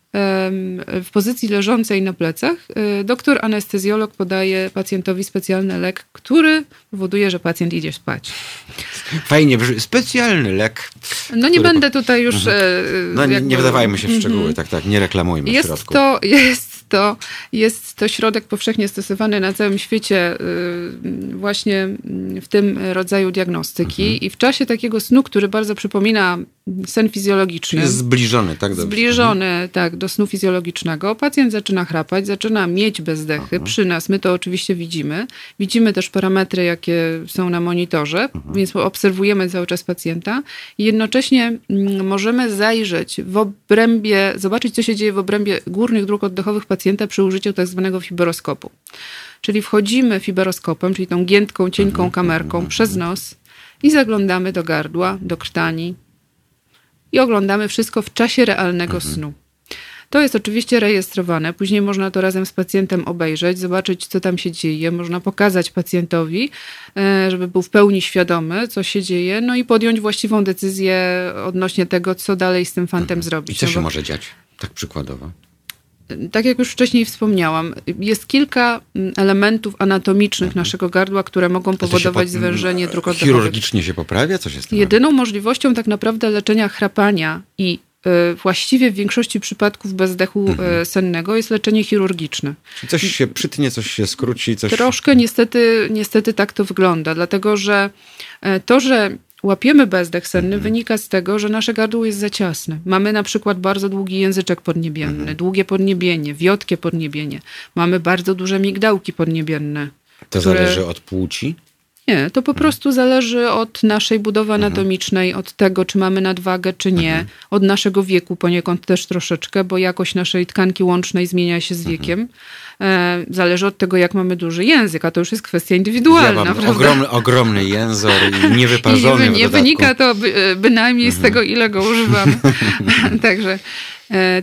w pozycji leżącej na plecach, e, doktor anestezjolog podaje pacjentowi specjalny lek, który powoduje, że pacjent idzie spać. Fajnie, specjalny lek. No nie będę tutaj już. Mhm. E, no nie, nie wdawajmy się w szczegóły, mhm. tak, tak, nie reklamujmy jest środku. To, jest, to, jest to środek powszechnie stosowany na całym świecie, y, właśnie w tym rodzaju diagnostyki. Mhm. I w czasie takiego snu, który bardzo przypomina sen fizjologiczny. Jest zbliżony, tak? Do... Zbliżony, tak, do snu fizjologicznego. Pacjent zaczyna chrapać, zaczyna mieć bezdechy. Aha. Przy nas my to oczywiście widzimy. Widzimy też parametry, jakie są na monitorze, Aha. więc obserwujemy cały czas pacjenta. I jednocześnie mm, możemy zajrzeć w obrębie, zobaczyć, co się dzieje w obrębie górnych dróg oddechowych pacjenta przy użyciu tak zwanego fiberoskopu. Czyli wchodzimy fiberoskopem, czyli tą giętką, cienką kamerką przez nos i zaglądamy do gardła, do krtani, i oglądamy wszystko w czasie realnego mhm. snu. To jest oczywiście rejestrowane. Później można to razem z pacjentem obejrzeć, zobaczyć, co tam się dzieje. Można pokazać pacjentowi, e, żeby był w pełni świadomy, co się dzieje, no i podjąć właściwą decyzję odnośnie tego, co dalej z tym fantem mhm. zrobić. I co no się bo... może dziać, tak przykładowo? Tak jak już wcześniej wspomniałam, jest kilka mm, elementów anatomicznych naszego gardła, które mogą powodować zwężenie dróg oddechowych. Chirurgicznie się poprawia? Co się tym Jedyną możliwością tak naprawdę leczenia chrapania i właściwie w większości przypadków bezdechu mhm. sennego jest leczenie chirurgiczne. Czyli coś się przytnie, coś się skróci, coś... Troszkę niestety, niestety tak to wygląda, dlatego że to, że łapiemy bezdech senny, mhm. wynika z tego, że nasze gardło jest za ciasne. Mamy na przykład bardzo długi języczek podniebienny, mhm. długie podniebienie, wiotkie podniebienie. Mamy bardzo duże migdałki podniebienne. To które... zależy od płci? Nie, to po mhm. prostu zależy od naszej budowy mhm. anatomicznej, od tego, czy mamy nadwagę, czy nie, mhm. od naszego wieku poniekąd też troszeczkę, bo jakość naszej tkanki łącznej zmienia się z wiekiem. E, zależy od tego, jak mamy duży język, a to już jest kwestia indywidualna. Ja mam ogromny, ogromny język i niewyparzony I nie, nie wynika to by, e, bynajmniej z tego, ile go używam. Także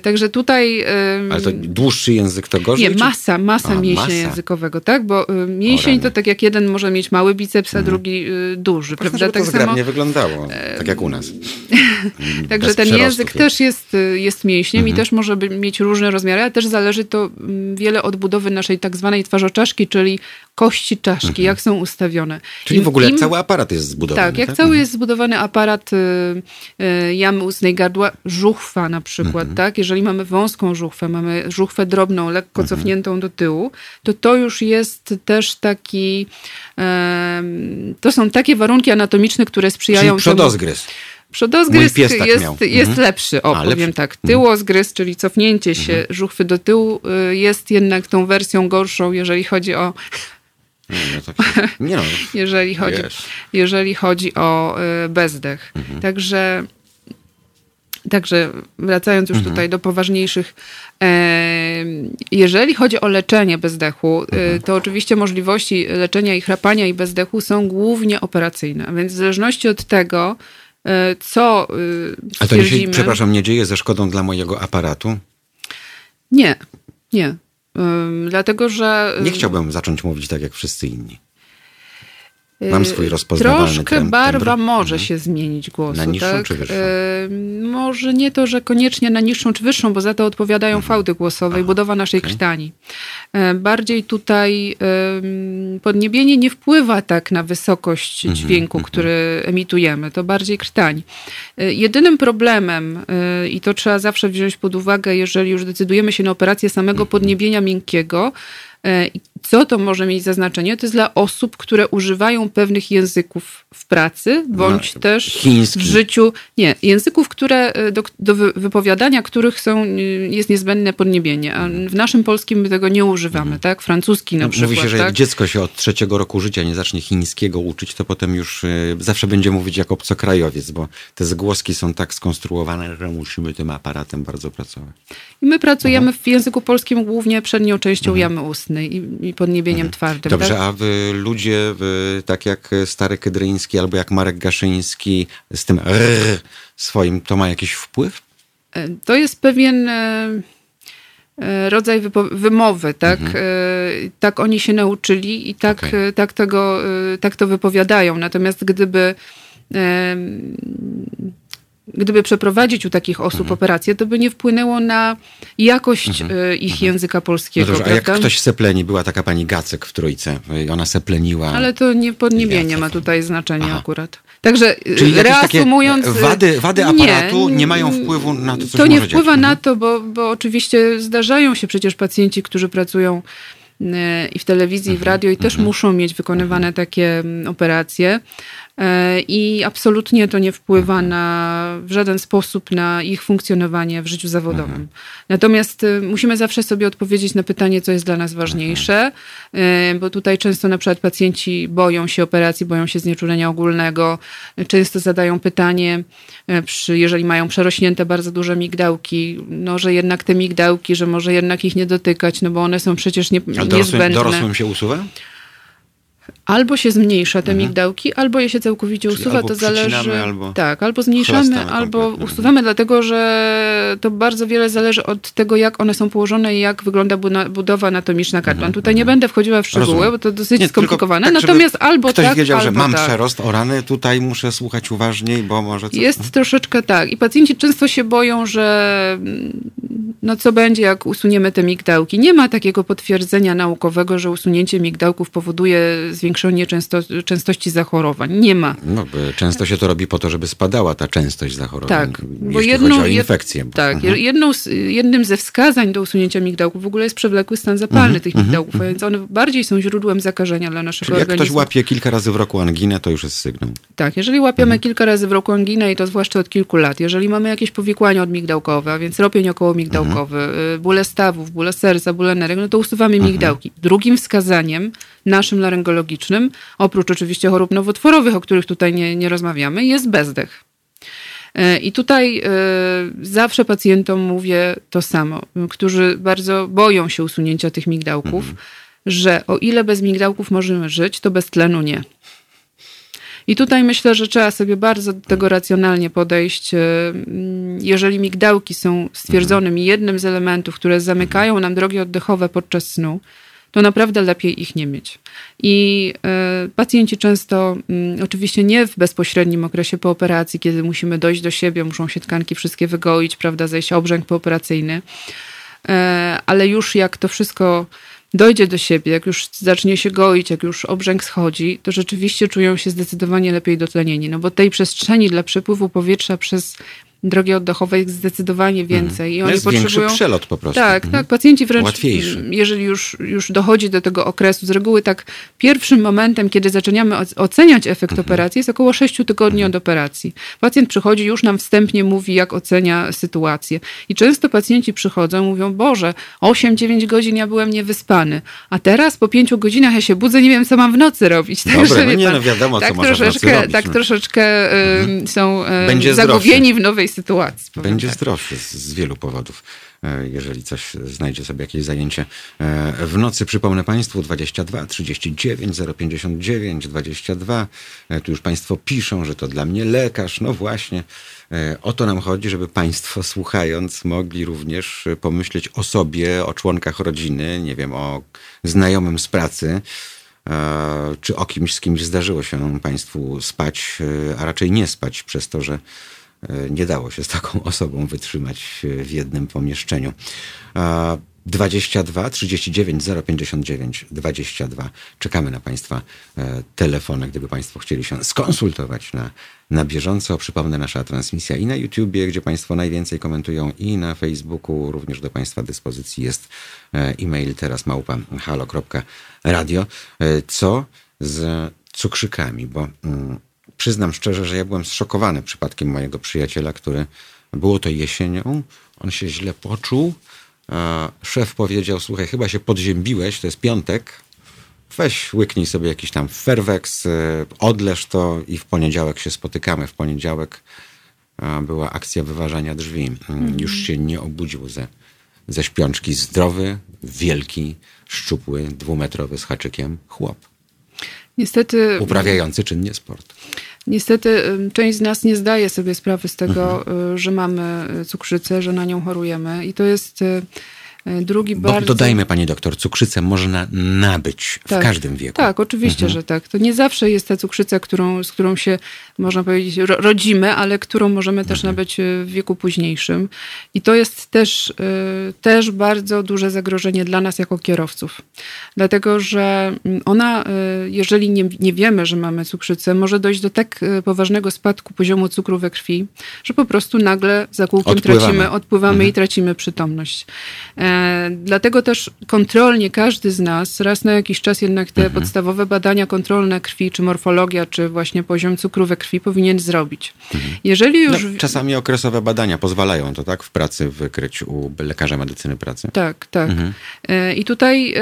także tutaj... Ale to dłuższy język to gorzej? Nie, masa, masa a, mięśnia masa. językowego, tak? Bo y, mięsień to tak jak jeden może mieć mały biceps, a mhm. drugi y, duży, Proszę, prawda? Tak to samo... wyglądało, tak jak u nas. Także ten język też jest, y, jest mięśniem mhm. i też może mieć różne rozmiary, ale też zależy to mm, wiele od budowy naszej tak zwanej twarzoczaszki, czyli kości czaszki, mhm. jak są ustawione. Czyli w ogóle im, cały aparat jest zbudowany. Tak, jak tak? cały mhm. jest zbudowany aparat y, y, jamy ustnej gardła, żuchwa na przykład, mhm. tak? Jeżeli mamy wąską żuchwę, mamy żuchwę drobną, lekko mhm. cofniętą do tyłu, to to już jest też taki, y, to są takie warunki anatomiczne, które sprzyjają... Czyli przodozgryz. Temu, Przodozgryz tak jest, jest mhm. lepszy, o A, powiem lepszy. tak. Mhm. Tyłozgryz, czyli cofnięcie się mhm. żuchwy do tyłu jest jednak tą wersją gorszą, jeżeli chodzi o nie, no, tak, nie no. jeżeli, chodzi, jeżeli chodzi o y, bezdech. Mhm. Także, także wracając już mhm. tutaj do poważniejszych, e, jeżeli chodzi o leczenie bezdechu, y, mhm. to oczywiście możliwości leczenia i chrapania i bezdechu są głównie operacyjne. Więc w zależności od tego, e, co. A to się, przepraszam, nie dzieje ze szkodą dla mojego aparatu? Nie, nie. Dlatego, że. Nie chciałbym zacząć mówić tak jak wszyscy inni. Mam swój rozpoznawalny Troszkę tembr. barwa może mhm. się zmienić głosu. Na niższą tak? czy wyższą? może nie to, że koniecznie na niższą czy wyższą, bo za to odpowiadają mhm. fałdy głosowe i budowa naszej okay. krtani. E, bardziej tutaj podniebienie nie wpływa tak na wysokość mhm, dźwięku, który emitujemy. To bardziej krtań. E, jedynym problemem, e, i to trzeba zawsze wziąć pod uwagę, jeżeli już decydujemy się na operację samego podniebienia miękkiego, co to może mieć za znaczenie? To jest dla osób, które używają pewnych języków w pracy, bądź no, też chiński. w życiu. Nie, języków, które e, do, do, wypowiadania których są, jest niezbędne podniebienie. A w naszym polskim my tego nie używamy, mhm. tak? Francuski na no, przykład. Mówi się, że tak? jak dziecko się od trzeciego roku życia nie zacznie chińskiego uczyć, to potem już y, zawsze będzie mówić jak obcokrajowiec, bo te zgłoski są tak skonstruowane, że musimy tym aparatem bardzo pracować. I my pracujemy mhm. w języku polskim głównie przednią częścią mhm. jamy ustnej i, i podniebieniem mhm. twardym. Dobrze, tak? a wy ludzie, tak jak stary Kydryński albo jak Marek Gaszyński z tym rrr swoim, to ma jakiś wpływ? E, to jest pewien e, e, rodzaj wymowy, tak? Mhm. Tak oni się nauczyli i tak, okay. tak, tego, tak to wypowiadają. Natomiast gdyby gdyby przeprowadzić u takich osób mhm. operację, to by nie wpłynęło na jakość mhm. E, ich mhm. języka polskiego. No dobrze, a jak ktoś sepleni, była taka pani Gacek w Trójce, ona sepleniła. Ale to nie podniebienie ma tutaj znaczenia Aha. akurat. Także e, Czyli reasumując... Wady, wady aparatu nie, nie, mają wpływu na to, co To nie wpływa na to, bo, bo oczywiście zdarzają się przecież pacjenci, którzy pracują e, i w telewizji, i w mhm. radio i też mhm. muszą mieć wykonywane takie operacje. E, i absolutnie to nie wpływa na, w żaden sposób na ich funkcjonowanie w życiu zawodowym. Mhm. Natomiast y, musimy zawsze sobie odpowiedzieć na pytanie, co jest dla nas ważniejsze, mhm. bo tutaj często na przykład pacjenci boją się operacji, boją się znieczulenia ogólnego, często zadają pytanie, e, przy, jeżeli mają przerośnięte bardzo duże migdałki, no, że jednak te migdałki, że może jednak ich nie dotykać, no bo one są przecież nie, dorosłym, niezbędne. Dorosłym się usuwa? Albo się zmniejsza te mhm. migdałki, albo je się całkowicie Czyli usuwa. to zależy. Albo tak, albo zmniejszamy, albo usuwamy, dlatego że to bardzo wiele zależy od tego, jak one są położone i jak wygląda budowa anatomiczna kartlan. Mhm. Tutaj nie mhm. będę wchodziła w szczegóły, Rozumiem. bo to dosyć nie, skomplikowane. Tak, Natomiast albo ktoś tak. wiedział, albo że mam tak. przerost o rany, tutaj muszę słuchać uważniej, bo może. Coś... Jest troszeczkę tak. I pacjenci często się boją, że no co będzie, jak usuniemy te migdałki. Nie ma takiego potwierdzenia naukowego, że usunięcie migdałków powoduje zwiększenie zwiększenie często, częstości zachorowań. Nie ma. No, często się to robi po to, żeby spadała ta częstość zachorowań. Tak, bo jedną, chodzi o infekcję. Tak, mhm. jedną, jednym ze wskazań do usunięcia migdałków w ogóle jest przewlekły stan zapalny mhm. tych migdałków, mhm. więc one bardziej są źródłem zakażenia dla naszego Czyli organizmu. jak ktoś łapie kilka razy w roku anginę, to już jest sygnał. Tak, jeżeli łapiemy mhm. kilka razy w roku anginę i to zwłaszcza od kilku lat, jeżeli mamy jakieś powikłania odmigdałkowe, a więc ropień okołomigdałkowy, mhm. bóle stawów, bóle serca, bóle nerek, no to usuwamy mhm. migdałki. Drugim wskazaniem naszym laryngologicznym, oprócz oczywiście chorób nowotworowych, o których tutaj nie, nie rozmawiamy, jest bezdech. E, I tutaj e, zawsze pacjentom mówię to samo, którzy bardzo boją się usunięcia tych migdałków, mhm. że o ile bez migdałków możemy żyć, to bez tlenu nie. I tutaj myślę, że trzeba sobie bardzo do tego racjonalnie podejść. E, jeżeli migdałki są stwierdzonym jednym z elementów, które zamykają nam drogi oddechowe podczas snu, to naprawdę lepiej ich nie mieć. I y, pacjenci często, y, oczywiście nie w bezpośrednim okresie po operacji, kiedy musimy dojść do siebie, muszą się tkanki wszystkie wygoić, prawda, zejść obrzęk pooperacyjny, y, ale już jak to wszystko dojdzie do siebie, jak już zacznie się goić, jak już obrzęk schodzi, to rzeczywiście czują się zdecydowanie lepiej dotlenieni, no bo tej przestrzeni dla przepływu powietrza przez drogi oddechowej jest zdecydowanie mhm. więcej. I oni jest potrzebują... przelot po prostu. Tak, mhm. tak. Pacjenci wręcz, Łatwiejszy. jeżeli już, już dochodzi do tego okresu, z reguły tak pierwszym momentem, kiedy zaczynamy oceniać efekt mhm. operacji, jest około 6 tygodni mhm. od operacji. Pacjent przychodzi, już nam wstępnie mówi, jak ocenia sytuację. I często pacjenci przychodzą, mówią, Boże, 8-9 godzin ja byłem niewyspany, a teraz po 5 godzinach ja się budzę, nie wiem, co mam w nocy robić. Dobre, Także, no nie, pan, no wiadomo, tak co troszeczkę, w nocy robić. Tak no. troszeczkę y, są y, zagubieni w nowej sytuacji. Będzie tak. zdrowszy z, z wielu powodów e, jeżeli coś znajdzie sobie jakieś zajęcie e, w nocy. Przypomnę Państwu 22 39 059 22. Tu już Państwo piszą, że to dla mnie lekarz. No właśnie, e, o to nam chodzi, żeby Państwo słuchając mogli również pomyśleć o sobie, o członkach rodziny, nie wiem, o znajomym z pracy czy o kimś, z kimś zdarzyło się Państwu spać, a raczej nie spać przez to, że nie dało się z taką osobą wytrzymać w jednym pomieszczeniu. 22 39 059 22. Czekamy na Państwa e, telefony, gdyby Państwo chcieli się skonsultować na, na bieżąco. Przypomnę, nasza transmisja i na YouTubie, gdzie Państwo najwięcej komentują, i na Facebooku. Również do Państwa dyspozycji jest e, e-mail teraz małpa halo.radio. Co z cukrzykami? Bo mm, przyznam szczerze, że ja byłem zszokowany przypadkiem mojego przyjaciela, który było to jesienią. On się źle poczuł. Szef powiedział: Słuchaj, chyba się podziębiłeś, to jest piątek. Weź, łyknij sobie jakiś tam ferweks, e, odleż to i w poniedziałek się spotykamy. W poniedziałek była akcja wyważania drzwi. Mm. Już się nie obudził ze, ze śpiączki. Zdrowy, wielki, szczupły, dwumetrowy z haczykiem chłop. Niestety. Uprawiający czynnie sport. Niestety część z nas nie zdaje sobie sprawy z tego, mhm. Y, że mamy cukrzycę, że na nią chorujemy i to jest E, drugi Bo bardzo... dodajmy, pani doktor, cukrzycę można nabyć tak, w każdym wieku. Tak, oczywiście, mhm. że tak. To nie zawsze jest ta cukrzyca, którą, z którą się, można powiedzieć, rodzimy, ale którą możemy też mhm. nabyć e, w wieku późniejszym. I to jest też, e, też bardzo duże zagrożenie dla nas jako kierowców. Dlatego, że mm, ona, jeżeli nie, nie wiemy, że mamy cukrzycę, może dojść do tak poważnego spadku poziomu cukru we krwi, że po prostu nagle za kółkiem odpływamy. tracimy, odpływamy mhm. i tracimy przytomność. Dlatego też kontrolnie każdy z nas raz na jakiś czas jednak te mhm. podstawowe badania kontrolne krwi, czy morfologia, czy właśnie poziom cukru we krwi powinien zrobić. Mhm. Jeżeli już... No, czasami okresowe badania pozwalają to tak w pracy wykryć u lekarza medycyny pracy. Tak, tak. Mhm. E, I tutaj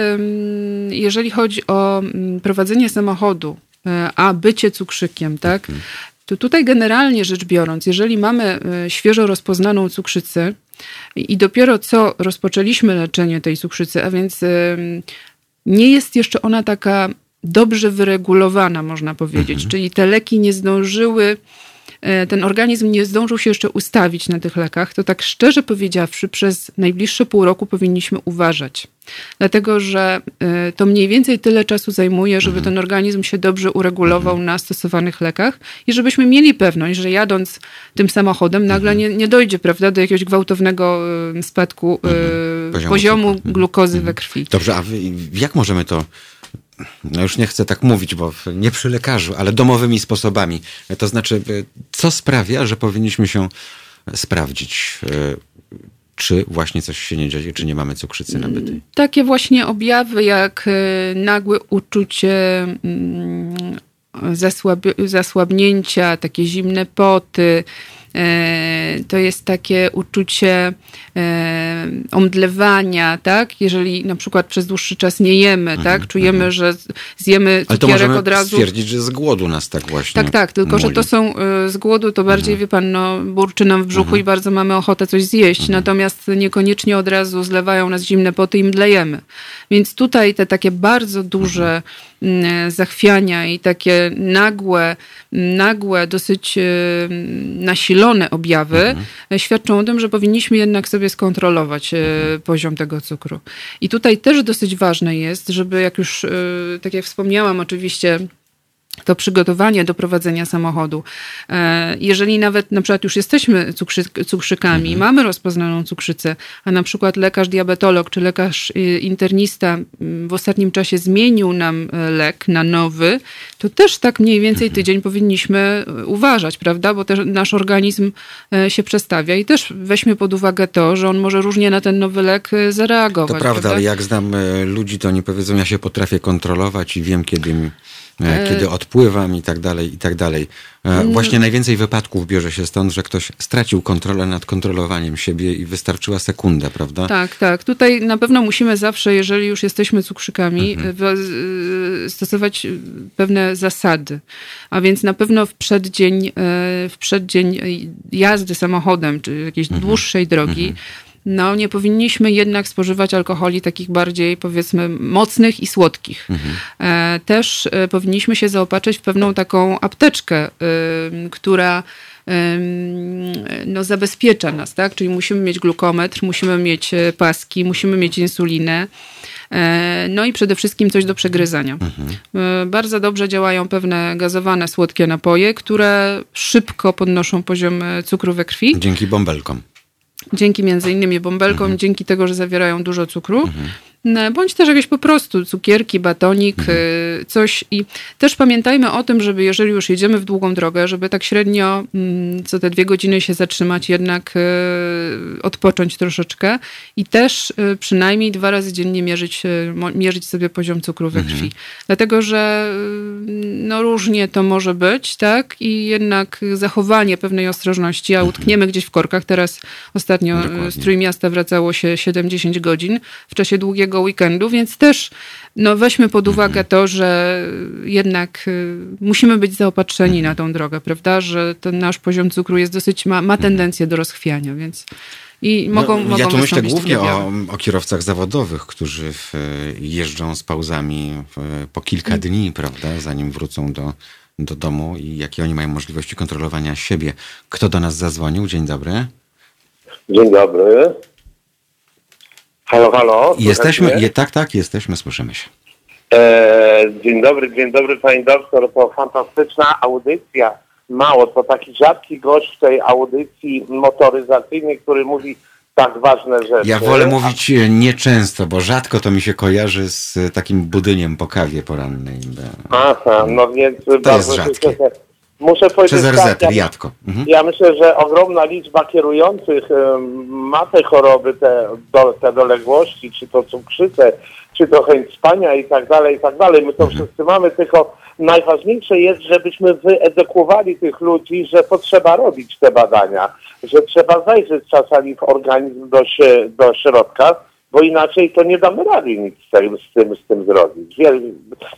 jeżeli chodzi o mm, prowadzenie samochodu, e, a bycie cukrzykiem, tak? Mhm. To tutaj generalnie rzecz biorąc, jeżeli mamy e, świeżo rozpoznaną cukrzycę, i dopiero co rozpoczęliśmy leczenie tej cukrzycy, a więc nie jest jeszcze ona taka dobrze wyregulowana, można powiedzieć. Mhm. Czyli te leki nie zdążyły ten organizm nie zdążył się jeszcze ustawić na tych lekach, to tak szczerze powiedziawszy, przez najbliższe pół roku powinniśmy uważać. Dlatego, że e, to mniej więcej tyle czasu zajmuje, żeby mhm. ten organizm się dobrze uregulował mhm. na stosowanych lekach i żebyśmy mieli pewność, że jadąc tym samochodem nagle mhm. nie, nie dojdzie prawda, do jakiegoś gwałtownego e, spadku poziomu, poziomu glukozy we krwi. Dobrze, a jak możemy to no już nie chcę tak mówić, bo nie przy lekarzu, ale domowymi sposobami. To znaczy, co sprawia, że powinniśmy się sprawdzić, czy właśnie coś się nie dzieje, czy nie mamy cukrzycy nabytej? Takie właśnie objawy jak nagłe uczucie mm, zasłabnięcia, takie zimne poty, E, to jest takie uczucie e, omdlewania, tak? Jeżeli na przykład przez dłuższy czas nie jemy, mhm, tak? Czujemy, mhm. że zjemy cukierek od razu. stwierdzić, że z głodu nas tak właśnie Tak, tak, tylko muli. że to są e, z głodu, to bardziej, mhm. wie pan, no, burczy nam w brzuchu mhm. i bardzo mamy ochotę coś zjeść, mhm. natomiast niekoniecznie od razu zlewają nas zimne poty i mdlejemy. Więc tutaj te takie bardzo duże zachwiania i takie nagłe, nagłe, dosyć nasilone objawy mhm. świadczą o tym, że powinniśmy jednak sobie skontrolować mhm. poziom tego cukru. I tutaj też dosyć ważne jest, żeby jak już, e, tak jak wspomniałam, oczywiście to przygotowanie do prowadzenia samochodu. E, jeżeli nawet na przykład już jesteśmy cukrzy, cukrzykami, mhm. mamy rozpoznaną cukrzycę, a na przykład lekarz diabetolog czy lekarz y, internista mm, w ostatnim czasie zmienił nam e, lek na nowy, to też tak mniej więcej mhm. tydzień powinniśmy e, uważać, prawda? Bo też nasz organizm się przestawia i też weźmy pod uwagę to, że on może różnie na ten nowy lek zareagować. To prawda, prawda? ale jak znam ludzi, to oni powiedzą, ja się potrafię kontrolować i wiem, kiedy mi kiedy odpływam i tak dalej, i tak dalej. E, mm. Właśnie najwięcej wypadków bierze się stąd, że ktoś stracił kontrolę nad kontrolowaniem siebie i wystarczyła sekunda, prawda? Tak, tak. Tutaj na pewno musimy zawsze, jeżeli już jesteśmy cukrzykami, mhm. E, stosować pewne zasady. A więc na pewno w przeddzień, w przeddzień jazdy samochodem, czy jakiejś mhm. dłuższej drogi, mhm no nie powinniśmy jednak spożywać alkoholi takich bardziej powiedzmy mocnych i słodkich. Mhm. E, też e, powinniśmy się zaopatrzyć w pewną taką apteczkę, która no, zabezpiecza nas, tak? Czyli musimy mieć glukometr, musimy mieć e, paski, musimy mieć insulinę. No i przede wszystkim coś do przegryzania. Mhm. Bardzo dobrze działają pewne gazowane, słodkie napoje, które szybko podnoszą poziom cukru we krwi. Dzięki bąbelkom. Dzięki między innymi bąbelkom, mhm. dzięki tego, że zawierają dużo cukru. Mhm. Bądź też jakieś po prostu cukierki, batonik, mhm. Y, coś. I też pamiętajmy o tym, żeby jeżeli już jedziemy w długą drogę, żeby tak średnio mm, co te dwie godziny się zatrzymać, jednak y, odpocząć troszeczkę i też y, przynajmniej dwa razy dziennie mierzyć, mierzyć sobie poziom cukru we krwi. Mhm. Dlatego, że no różnie to może być, tak? I jednak zachowanie pewnej ostrożności, a mhm. utkniemy gdzieś w korkach. Teraz ostatnio Dokładnie. z Trójmiasta wracało się 7-10 godzin w czasie długiego weekendu, więc też no, weźmy pod uwagę to, że jednak y, musimy być zaopatrzeni na tą drogę, prawda? Że ten nasz poziom cukru jest dosyć, ma, ma tendencję do rozchwiania, więc i mogą, no, mogą Ja tu myślę głównie o, o, kierowcach zawodowych, którzy w, jeżdżą z pauzami w, po kilka mm. dni, prawda, zanim wrócą do, do domu i jakie oni mają możliwości kontrolowania siebie. Kto do nas zadzwonił? Dzień dobry. Dzień dobry. Halo, halo. Jesteśmy, je, tak, tak, jesteśmy, słyszymy się. E, dzień dobry, dzień dobry pani doktor. To fantastyczna audycja. Mało, to taki rzadki gość w tej audycji motoryzacyjnej, który mówi tak ważne rzeczy. Ja wolę mówić nieczęsto, bo rzadko to mi się kojarzy z takim budyniem po kawie porannej. Aha, no więc to jest rzadkie. Się, Muszę powiedzieć Przez RZ, tak, ja, mhm. ja myślę, że ogromna liczba kierujących ma te choroby, te, do, te doległości, czy to cukrzycę, czy to chęć spania i tak dalej, i tak dalej. My to mhm. wszyscy mamy, tylko najważniejsze jest, żebyśmy wyedukowali tych ludzi, że potrzeba robić te badania, że trzeba zajrzeć czasami w organizm do, do środka, bo inaczej to nie damy rady nic z tym, z tym, z tym zrobić.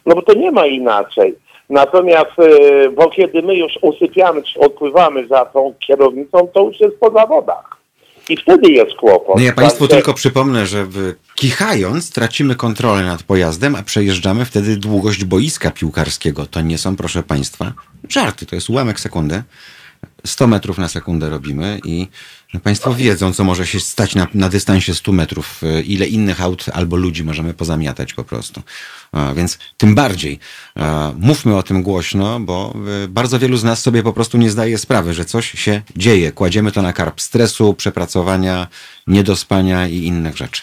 No bo to nie ma inaczej. Natomiast, y, bo kiedy my już usypiamy, czy odpływamy za tą kierownicą, to już jest po zawodach. I wtedy jest kłopot. No ja Państwu tak, tylko przypomnę, że kichając tracimy kontrolę nad pojazdem, a przejeżdżamy wtedy długość boiska piłkarskiego. To nie są, proszę Państwa, żarty, to jest ułamek sekundy. 100 metrów na sekundę robimy i Państwo wiedzą, co może się stać na, na dystansie 100 metrów, e, ile innych aut albo ludzi możemy pozamiatać po prostu. Więc tym bardziej mówmy o tym głośno, bo e, bardzo wielu z nas sobie po prostu nie zdaje sprawy, że coś się dzieje. Kładziemy to na karp stresu, przepracowania, niedospania i innych rzeczy.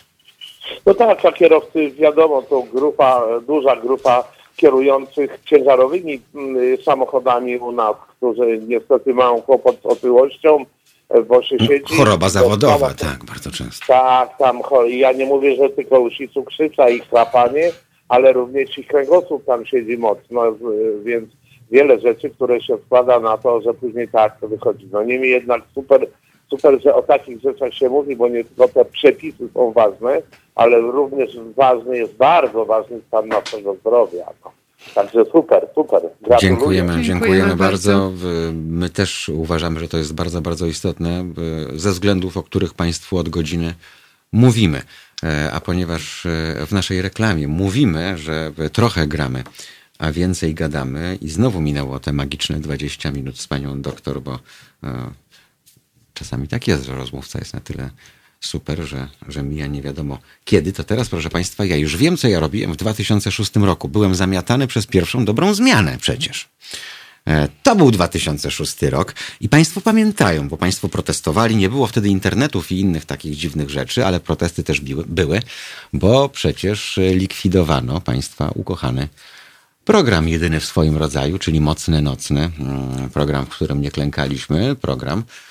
No tak, a kierowcy wiadomo, to grupa, duża grupa kierujących ciężarowymi mm, samochodami u nas, którzy niestety mają kłopot z otyłością, bo się siedzi. Choroba zawodowa, tak, bardzo często. Tak, tam ja nie mówię, że tylko usi cukrzyca i chrapanie, ale również i kręgosłup tam siedzi mocno, więc wiele rzeczy, które się składa na to, że później tak to wychodzi. No niemniej jednak super, super, że o takich rzeczach się mówi, bo nie tylko te przepisy są ważne, ale również ważny jest, bardzo ważny stan naszego zdrowia. No. Także super, super. Gratuluję. Dziękujemy, dziękujemy bardzo. My też uważamy, że to jest bardzo, bardzo istotne ze względów, o których Państwu od godziny mówimy. E, a ponieważ e, w naszej reklamie mówimy, że trochę gramy, a więcej gadamy i znowu minęło te magiczne 20 minut z panią doktor, bo e, czasami tak jest, że rozmówca jest na tyle super, że, że mija nie wiadomo kiedy. To teraz, proszę Państwa, ja już wiem, co ja robiłem w 2006 roku. Byłem zamiatany przez pierwszą dobrą zmianę przecież. E, to był 2006 rok i Państwo pamiętają, bo Państwo protestowali. Nie było wtedy internetów i innych takich dziwnych rzeczy, ale protesty też były, bo przecież likwidowano Państwa ukochany program jedyny w swoim rodzaju, czyli Mocne Nocne. Mm, program, w którym nie klękaliśmy, program, E,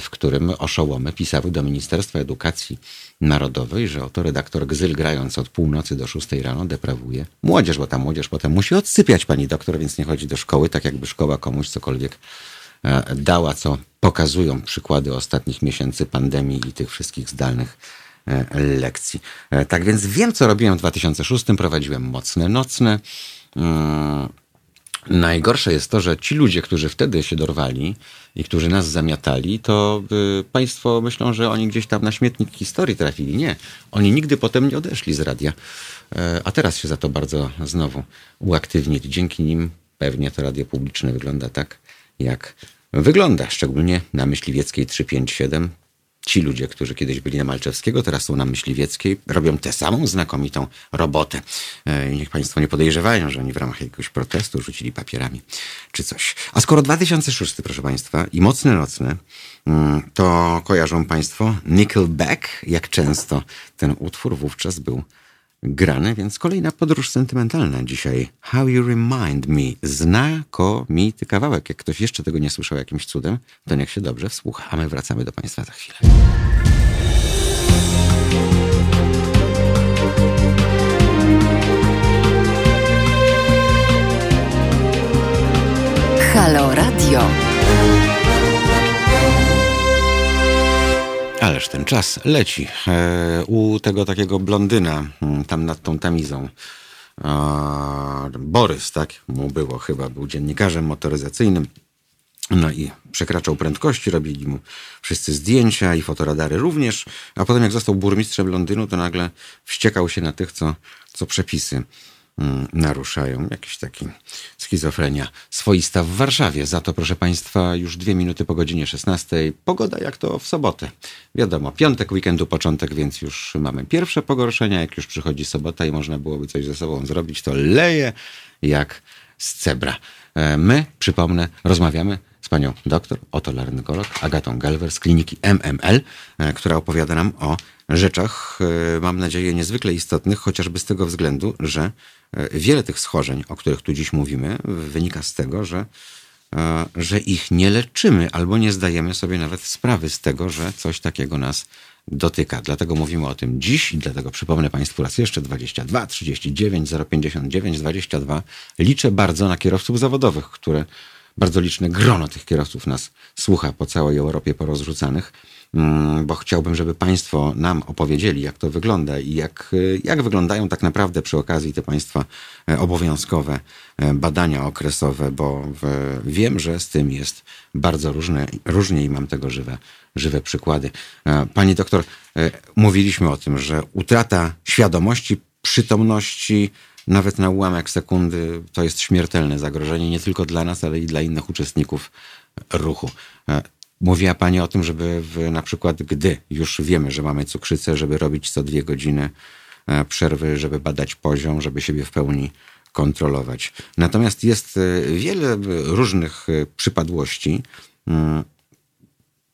w którym oszołomy pisały do Ministerstwa Edukacji Narodowej, że oto redaktor Gzyl grając od północy do szóstej rano deprawuje młodzież, bo ta młodzież potem musi odsypiać pani doktor, więc nie chodzi do szkoły, tak jakby szkoła komuś cokolwiek e, dała, co pokazują przykłady ostatnich miesięcy pandemii i tych wszystkich zdalnych e, lekcji. Tak więc wiem, co robiłem w 2006. Prowadziłem mocne nocne. Najgorsze jest to, że ci ludzie, którzy wtedy się dorwali i którzy nas zamiatali, to y, państwo myślą, że oni gdzieś tam na śmietnik historii trafili. Nie. Oni nigdy potem nie odeszli z radia. E, a teraz się za to bardzo znowu uaktywnili. Dzięki nim pewnie to radio publiczne wygląda tak, jak wygląda. Szczególnie na Myśliwieckiej 357 ci ludzie, którzy kiedyś byli na Malczewskiego, teraz są na Myśliwieckiej, robią tę samą znakomitą robotę. E, niech Państwo nie podejrzewają, że oni w ramach jakiegoś protestu rzucili papierami czy coś. A skoro 2006, proszę Państwa, i Mocne Nocne, mm, to kojarzą Państwo Nickelback, jak często ten utwór wówczas był grany, więc kolejna podróż sentymentalna dzisiaj. How You Remind Me. Znakomity kawałek. Jak ktoś jeszcze tego nie słyszał jakimś cudem, to niech się dobrze wsłucha. A my wracamy do Państwa za chwilę. Halo Radio. Ależ ten czas leci. E, u tego takiego blondyna, mm, tam nad tą tamizą, Borys, tak mu było chyba, był dziennikarzem motoryzacyjnym. No i przekraczał prędkości, robili mu wszyscy zdjęcia i fotoradary również. A potem jak został burmistrzem Londynu, to nagle wściekał się na tych, co, co przepisy naruszają. Jakiś taki schizofrenia swoista w Warszawie. Za to, proszę Państwa, już dwie minuty po godzinie 16. Pogoda jak to w sobotę. Wiadomo, piątek, weekendu, początek, więc już mamy pierwsze pogorszenia. Jak już przychodzi sobota i można byłoby coś ze sobą zrobić, to leje jak z cebra. E, my, przypomnę, rozmawiamy z panią doktor, otolaryngolog Agatą Galwer z kliniki MML, e, która opowiada nam o rzeczach, e, mam nadzieję, niezwykle istotnych, chociażby z tego względu, że wiele tych schorzeń, o których tu dziś mówimy, wynika z tego, że, że ich nie leczymy albo nie zdajemy sobie nawet sprawy z tego, że coś takiego nas dotyka. Dlatego mówimy o tym dziś i dlatego przypomnę Państwu raz jeszcze 22 39 059 22. Liczę bardzo na kierowców zawodowych, które bardzo liczne grono tych kierowców nas słucha po całej Europie porozrzucanych, bo chciałbym, żeby Państwo nam opowiedzieli, jak to wygląda i jak, jak wyglądają tak naprawdę przy okazji te Państwa e, obowiązkowe e, badania okresowe, bo wiem, że z tym jest bardzo różne, różnie i mam tego żywe, żywe przykłady. E, pani doktor, mówiliśmy o tym, że utrata świadomości, przytomności, nawet na ułamek sekundy to jest śmiertelne zagrożenie nie tylko dla nas, ale i dla innych uczestników ruchu. E, mówiła Pani o tym, żeby w, na przykład, gdy już wiemy, że mamy cukrzycę, żeby robić co dwie godziny e, przerwy, żeby badać poziom, żeby siebie w pełni kontrolować. Natomiast jest e, wiele różnych przypadłości. Mm,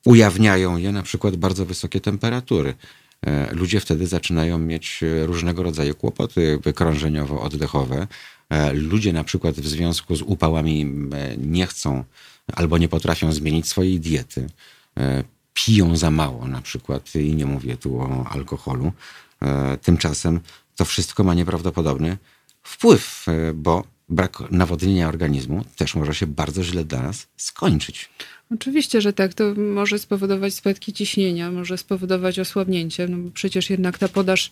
ujawniają je na przykład bardzo wysokie temperatury. e, ludzie wtedy zaczynają mieć różnego rodzaju kłopoty krążeniowo-oddechowe. Ludzie na przykład w związku z upałami nie chcą albo nie potrafią zmienić swojej diety. Piją za mało na przykład i nie mówię tu o alkoholu. Tymczasem to wszystko ma nieprawdopodobny wpływ, bo brak nawodnienia organizmu też może się bardzo źle dla nas skończyć. Oczywiście, że tak. To może spowodować spadki ciśnienia, może spowodować osłabnięcie. No przecież jednak ta podaż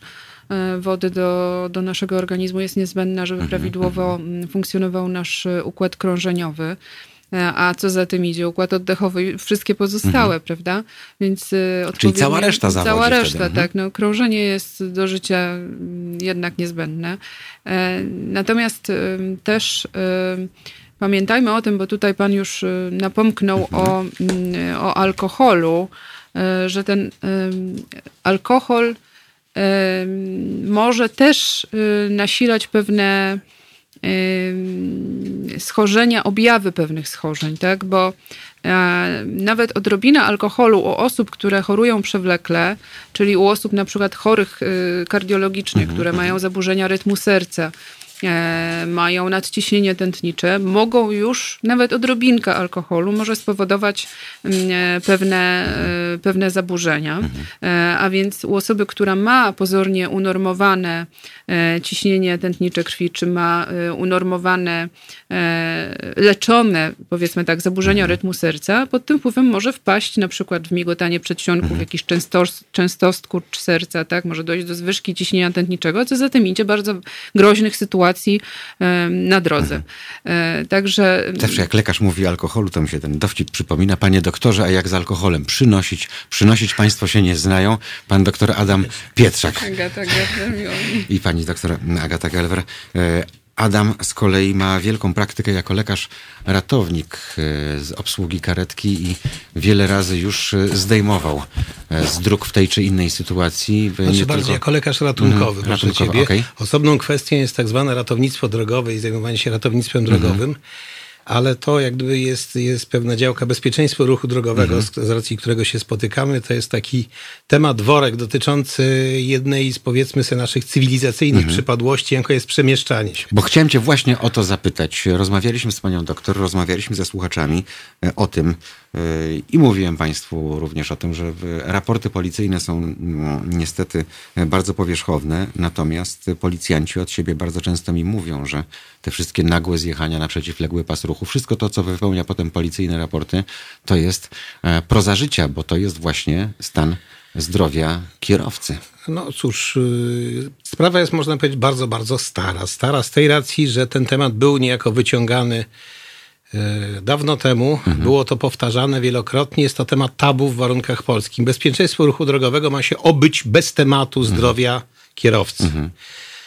e, wody do, do naszego organizmu jest niezbędna, żeby mhm, prawidłowo mhm. funkcjonował nasz e, układ krążeniowy. E, a co za tym idzie, układ oddeczowy, wszystkie pozostałe, mhm. prawda? Więc Czyli cała reszta zawodzi Cała reszta, wtedy. tak. No, krążenie jest do życia mm, jednak niezbędne. Natomiast też Pamiętajmy o tym, bo tutaj pan już napomknął mhm. o, mm, o alkoholu, że ten alkohol może też nasilać pewne schorzenia, objawy pewnych schorzeń, tak? Bo e, nawet odrobina alkoholu u osób, które chorują przewlekle, czyli u osób na przykład chorych kardiologicznie, mhm, które mhm. mają zaburzenia rytmu serca, mają nadciśnienie tętnicze, mogą już nawet odrobinka alkoholu może spowodować mm, e, pewne, e, pewne zaburzenia. Mhm. A więc u osoby, która ma pozornie unormowane ciśnienie tętnicze krwi, czy ma unormowane, leczone, powiedzmy tak, zaburzenia mhm. rytmu serca, pod tym wpływem może wpaść na przykład w migotanie przedsionków, mhm. jakiś częstos, częstoskurcz serca, tak, może dojść do zwyżki ciśnienia tętniczego, co za tym idzie bardzo groźnych sytuacji sytuacji na drodze. Mhm. Także... Zawsze jak lekarz mówi o alkoholu, to mi się ten dowcip przypomina. Panie doktorze, a jak z alkoholem? Przynosić, przynosić państwo się nie znają. Pan doktor Adam Pietrzak. Agata Gelwer. I pani doktor Agata Gelwer. Adam z kolei ma wielką praktykę jako lekarz ratownik e, z obsługi karetki i wiele razy już e, zdejmował e, z dróg w tej czy innej sytuacji. Znaczy bardziej tylko... jako lekarz ratunkowy, mm, ciebie. Okay. Osobną kwestią jest tak zwane ratownictwo drogowe i zajmowanie się ratownictwem drogowym. Mm -hmm ale to jak gdyby jest, jest pewna działka bezpieczeństwa ruchu drogowego, mhm. z, racji którego się spotykamy. To jest taki temat worek dotyczący jednej z powiedzmy sobie naszych cywilizacyjnych mhm. przypadłości, jaką jest przemieszczanie się. Bo chciałem cię właśnie o to zapytać. Rozmawialiśmy z panią doktor, rozmawialiśmy ze słuchaczami e, o tym, i mówiłem Państwu również o tym, że raporty policyjne są no, niestety bardzo powierzchowne, natomiast policjanci od siebie bardzo często mi mówią, że te wszystkie nagłe zjechania na przeciwległy pas ruchu, wszystko to, co wypełnia potem policyjne raporty, to jest e, proza życia, bo to jest właśnie stan zdrowia kierowcy. No cóż, y, sprawa jest, można powiedzieć, bardzo, bardzo stara. Stara z tej racji, że ten temat był niejako wyciągany E, dawno temu mhm. było to powtarzane wielokrotnie. Jest to temat tabu w warunkach polskich. Bezpieczeństwo ruchu drogowego ma się obyć bez tematu zdrowia mhm. kierowcy. Mhm.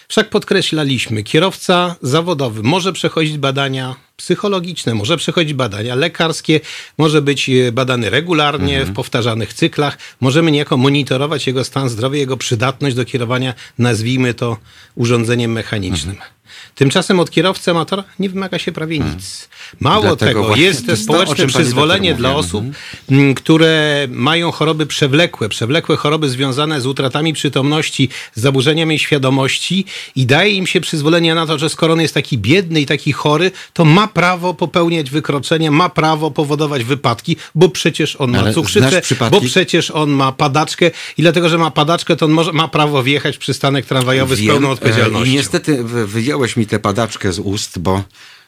Wszak podkreślaliśmy, kierowca zawodowy może przechodzić badania psychologiczne, może przechodzić badania lekarskie, może być e, badany regularnie mhm. w powtarzanych cyklach. Możemy niejako monitorować jego stan zdrowia, jego przydatność do kierowania, nazwijmy to urządzeniem mechanicznym. Mhm. Tymczasem od kierowcy amatora nie wymaga się prawie hmm. nic. Mało Dlatego tego, jest to społeczne przyzwolenie dla osób, hmm. które mają choroby przewlekłe, przewlekłe choroby związane z utratami przytomności, z zaburzeniami świadomości i daje im się przyzwolenie na to, że skoro on jest taki biedny i taki chory, to ma prawo popełniać wykroczenia, ma prawo powodować wypadki, bo przecież on ma cukrzycę, bo przecież on ma padaczkę i dlatego, że ma padaczkę, to on może, ma prawo wjechać w przystanek tramwajowy Wiem, z pełną odpowiedzialnością. I niestety wyjąłeś mi tę padaczkę z ust, bo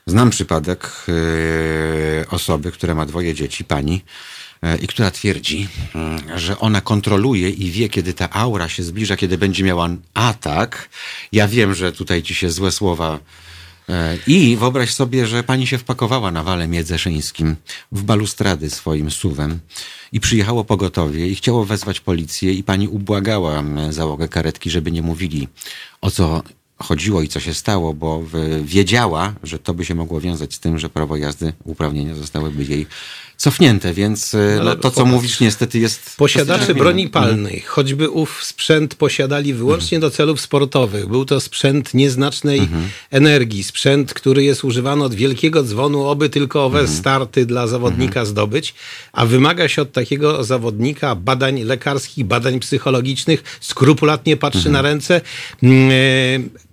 znam przypadek yy, osoby, która ma dwoje dzieci, pani, yy, i która twierdzi, yy, że ona kontroluje i wie, kiedy ta aura się zbliża, kiedy będzie miała atak. Ja wiem, że tutaj ci się złe słowa i wyobraź sobie, że pani się wpakowała na wale miedzeszyńskim w balustrady swoim suwem i przyjechało pogotowie i chciało wezwać policję i pani ubłagała załogę karetki, żeby nie mówili o co chodziło i co się stało, bo wiedziała, że to by się mogło wiązać z tym, że prawo jazdy, uprawnienia zostałyby jej cofnięte, więc no, no, to, co mówisz, niestety jest... Posiadacze broni palnej, choćby ów sprzęt posiadali wyłącznie do celów sportowych. Był to sprzęt nieznacznej mhm. energii, sprzęt, który jest używany od wielkiego dzwonu, oby tylko owe mhm. starty dla zawodnika mhm. zdobyć, a wymaga się od takiego zawodnika badań lekarskich, badań psychologicznych, skrupulatnie patrzy na ręce.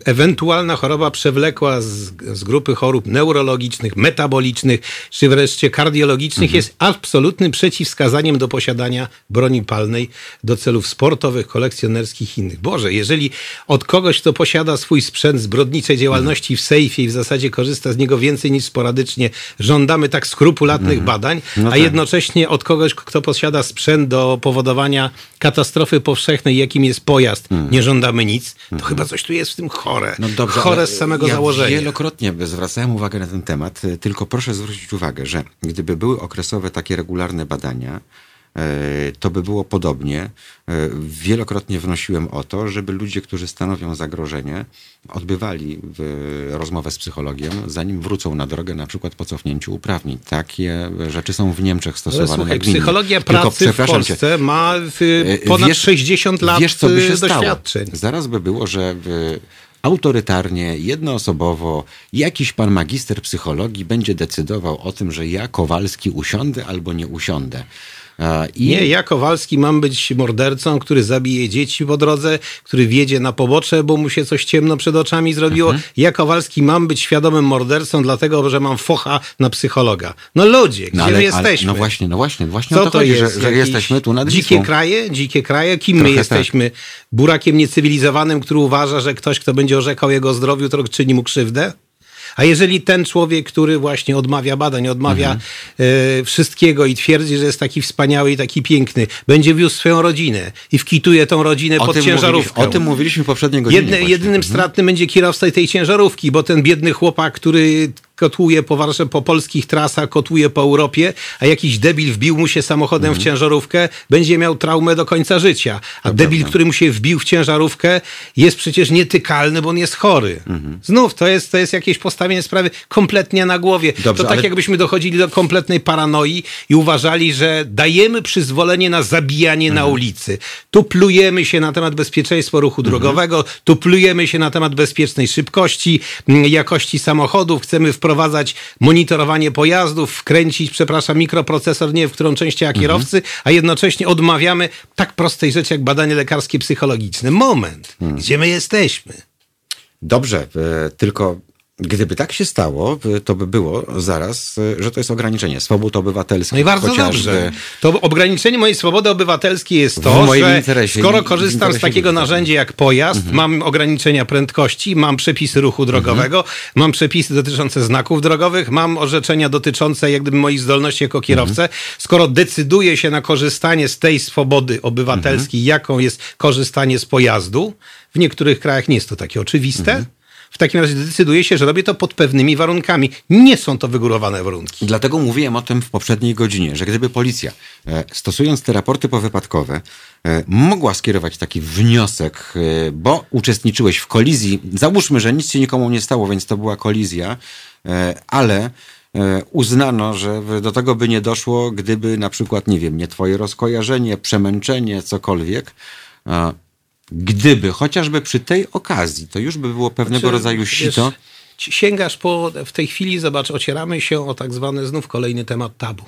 Ewentualna choroba przewlekła z, z grupy chorób neurologicznych, metabolicznych, czy wreszcie kardiologicznych mhm. jest absolutnym przeciwwskazaniem do posiadania broni palnej do celów sportowych, kolekcjonerskich i innych. Boże, jeżeli od kogoś, kto posiada swój sprzęt zbrodniczej działalności w sejfie i w zasadzie korzysta z niego więcej niż sporadycznie, żądamy tak skrupulatnych mhm. badań, no a tak. jednocześnie od kogoś, kto posiada sprzęt do powodowania katastrofy powszechnej, jakim jest pojazd, mhm. nie żądamy nic, to mhm. chyba coś tu jest w tym chore. No dobrze, chore z samego ja założenia. Wielokrotnie zwracałem uwagę na ten temat, tylko proszę zwrócić uwagę, że gdyby były okresowe takie regularne badania, E, to by było podobnie. E, wielokrotnie wnosiłem o to, żeby ludzie, którzy stanowią zagrożenie, odbywali rozmowę z psychologiem, zanim wrócą na drogę, na przykład po cofnięciu uprawnień. Takie rzeczy są w Niemczech stosowane. Ale słuchaj, psychologia pracy Tylko, w Polsce cię, ma ponad wiesz, 60 lat wiesz, co by się doświadczeń. Stało? Zaraz by było, że autorytarnie, jednoosobowo jakiś pan magister psychologii będzie decydował o tym, że ja Kowalski usiądę albo nie usiądę. I... Nie, ja Kowalski mam być mordercą, który zabije dzieci po drodze, który wjedzie na pobocze, bo mu się coś ciemno przed oczami zrobiło. Mhm. Ja Kowalski mam być świadomym mordercą, dlatego, że mam focha na psychologa. No ludzie, gdzie no, ale, my jesteśmy? no właśnie, no właśnie, właśnie Co to, to chodzi, jest? Że, że jesteśmy tu nad Dzikie kraje? Dzikie kraje? Kim Trochę my tak. jesteśmy? Tak. Burakiem niecywilizowanym, który uważa, że ktoś, kto będzie orzekał jego zdrowiu, to czyni mu krzywdę? A jeżeli ten człowiek, który właśnie odmawia badań, odmawia mhm. e, wszystkiego i twierdzi, że jest taki wspaniały i taki piękny, będzie wiózł swoją rodzinę i wkituje tą rodzinę o pod ciężarówkę. o tym mówiliśmy poprzedniego Jedne, Jedynym mhm. stratnym będzie kierowca tej ciężarówki, bo ten biedny chłopak, który kotłuje po, Warszawie, po polskich trasach, kotłuje po Europie, a jakiś debil wbił mu się samochodem mm. w mhm. ciężarówkę, będzie miał traumę do końca życia. A to debil, prawda. który mu się wbił w ciężarówkę, jest przecież nietykalny, bo on jest chory. Mm. Znów, to jest, to jest jakieś postawienie sprawy kompletnie na głowie. Dobrze, to tak ale... jakbyśmy dochodzili do kompletnej paranoi i uważali, że dajemy przyzwolenie na zabijanie mm. na mhm. ulicy. Tu plujemy się na temat bezpieczeństwa ruchu mhm. drogowego, tu plujemy się na temat bezpiecznej szybkości, jakości samochodów, chcemy wprowadzić wprowadzać monitorowanie pojazdów, wkręcić, przepraszam, mikroprocesor, nie w którą część a kierowcy, mhm. a jednocześnie odmawiamy tak prostej rzeczy jak badanie lekarskie psychologiczne. Moment, mhm. gdzie my jesteśmy? Dobrze, e, tylko Gdyby tak się stało, to by było zaraz, że to jest ograniczenie swobód obywatelskich. No i bardzo dobrze. To ograniczenie mojej swobody obywatelskiej jest to, że interesie, skoro korzystam z takiego narzędzia jak pojazd, mhm. mam ograniczenia prędkości, mam przepisy ruchu drogowego, mhm. mam przepisy dotyczące znaków drogowych, mam orzeczenia dotyczące jak gdyby moich zdolności jako kierowcę. Mhm. Skoro decyduję się na korzystanie z tej swobody obywatelskiej, mhm. jaką jest korzystanie z pojazdu, w niektórych krajach nie jest to takie oczywiste, mhm w takim razie decyduje się, że robię to pod pewnymi warunkami. Nie są to wygórowane warunki. Dlatego mówiłem o tym w poprzedniej godzinie, że gdyby policja, e, stosując te raporty powypadkowe, e, mogła skierować taki wniosek, e, bo uczestniczyłeś w kolizji, załóżmy, że nic się nikomu nie stało, więc to była kolizja, ale uznano, że do tego by nie doszło, gdyby na przykład, nie wiem, nie twoje rozkojarzenie, przemęczenie, cokolwiek, gdyby chociażby przy tej okazji, to już by było pewnego znaczy, rodzaju sito. Wiesz, sięgasz po, w tej chwili, zobacz, ocieramy się o tak zwany znów kolejny temat tabu.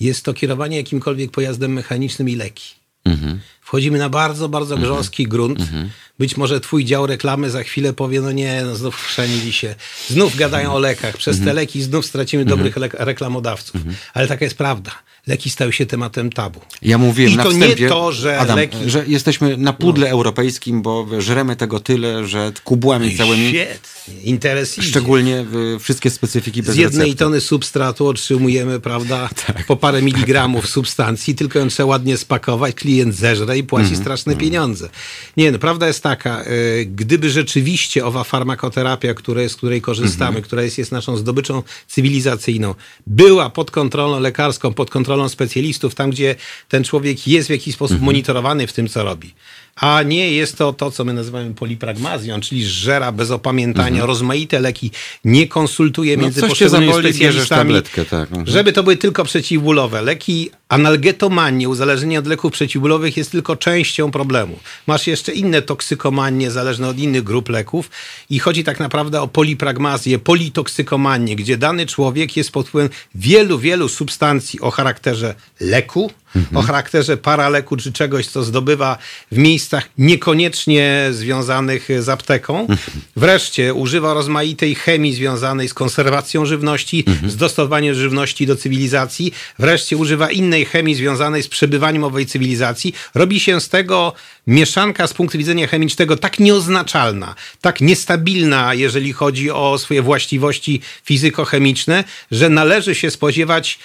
Jest to kierowanie jakimkolwiek pojazdem mechanicznym i leki. Mhm. Wchodzimy na bardzo, bardzo mhm. grząski mhm. grunt. Mhm. Być może twój dział reklamy za chwilę powie, no nie, no znów chrzanili się. Znów gadają o lekach. Przez te mhm. leki znów stracimy mhm. dobrych reklamodawców. Ale taka jest prawda leki stały się tematem tabu. Ja mówiłem I na to wstępie, nie to, że Adam, leki... że jesteśmy na pudle no. europejskim, bo żremy tego tyle, że kubłami no całymi... Świetnie, interes Szczególnie wszystkie specyfiki bez Z jednej recepty. tony substratu otrzymujemy, prawda, tak, po parę miligramów tak. substancji, tylko ją trzeba ładnie spakować, klient zeżre i płaci mm, straszne mm. pieniądze. Nie, no prawda jest taka, y, gdyby rzeczywiście owa farmakoterapia, które, z której korzystamy, -hmm. która jest, jest naszą zdobyczą cywilizacyjną, była pod kontrolą lekarską, pod kontrolą kontrolą specjalistów, tam gdzie ten człowiek jest w jakiś sposób mhm. monitorowany w tym, co robi. A nie jest to to, co my nazywamy polipragmazją, czyli żera bez opamiętania, mhm. rozmaite leki, nie konsultuje no, między poszczególnymi zaboli, specjalistami, tak. mhm. żeby to były tylko przeciwbólowe. Leki analgetomanie, uzależnienie od leków przeciwbólowych jest tylko częścią problemu. Masz jeszcze inne toksykomanie zależne od innych grup leków i chodzi tak naprawdę o polipragmazję, politoksykomanię, gdzie dany człowiek jest pod wpływem wielu, wielu substancji o charakterze leku, mhm. o charakterze paraleku czy czegoś, co zdobywa w miejscach niekoniecznie związanych z apteką. Mhm. Wreszcie używa rozmaitej chemii związanej z konserwacją żywności, mhm. z dostosowaniem żywności do cywilizacji. Wreszcie używa innej chemii związanej z przebywaniem owej cywilizacji. Robi się z tego mieszanka z punktu widzenia chemicznego tak nieoznaczalna, tak niestabilna, jeżeli chodzi o swoje właściwości fizykochemiczne, że należy się spodziewać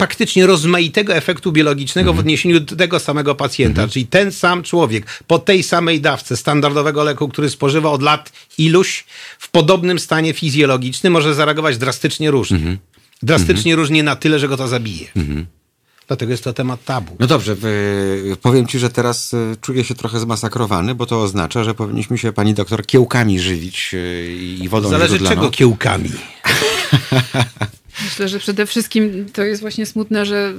praktycznie rozmaitego efektu biologicznego w mhm. odniesieniu do tego samego pacjenta. Mhm. Czyli ten sam człowiek po tej samej dawce standardowego leku, który spożywa od lat iluś, w podobnym stanie fizjologicznym może zareagować drastycznie różnie. Mhm. Drastycznie różnie na tyle, że go to zabije. Dlatego jest to temat tabu. No dobrze, powiem ci, że teraz e, czuję się trochę zmasakrowany, bo to oznacza, że powinniśmy się pani doktor kiełkami żywić e, i wodą Zależy czego kiełkami. Myślę, że przede wszystkim to jest właśnie smutne, że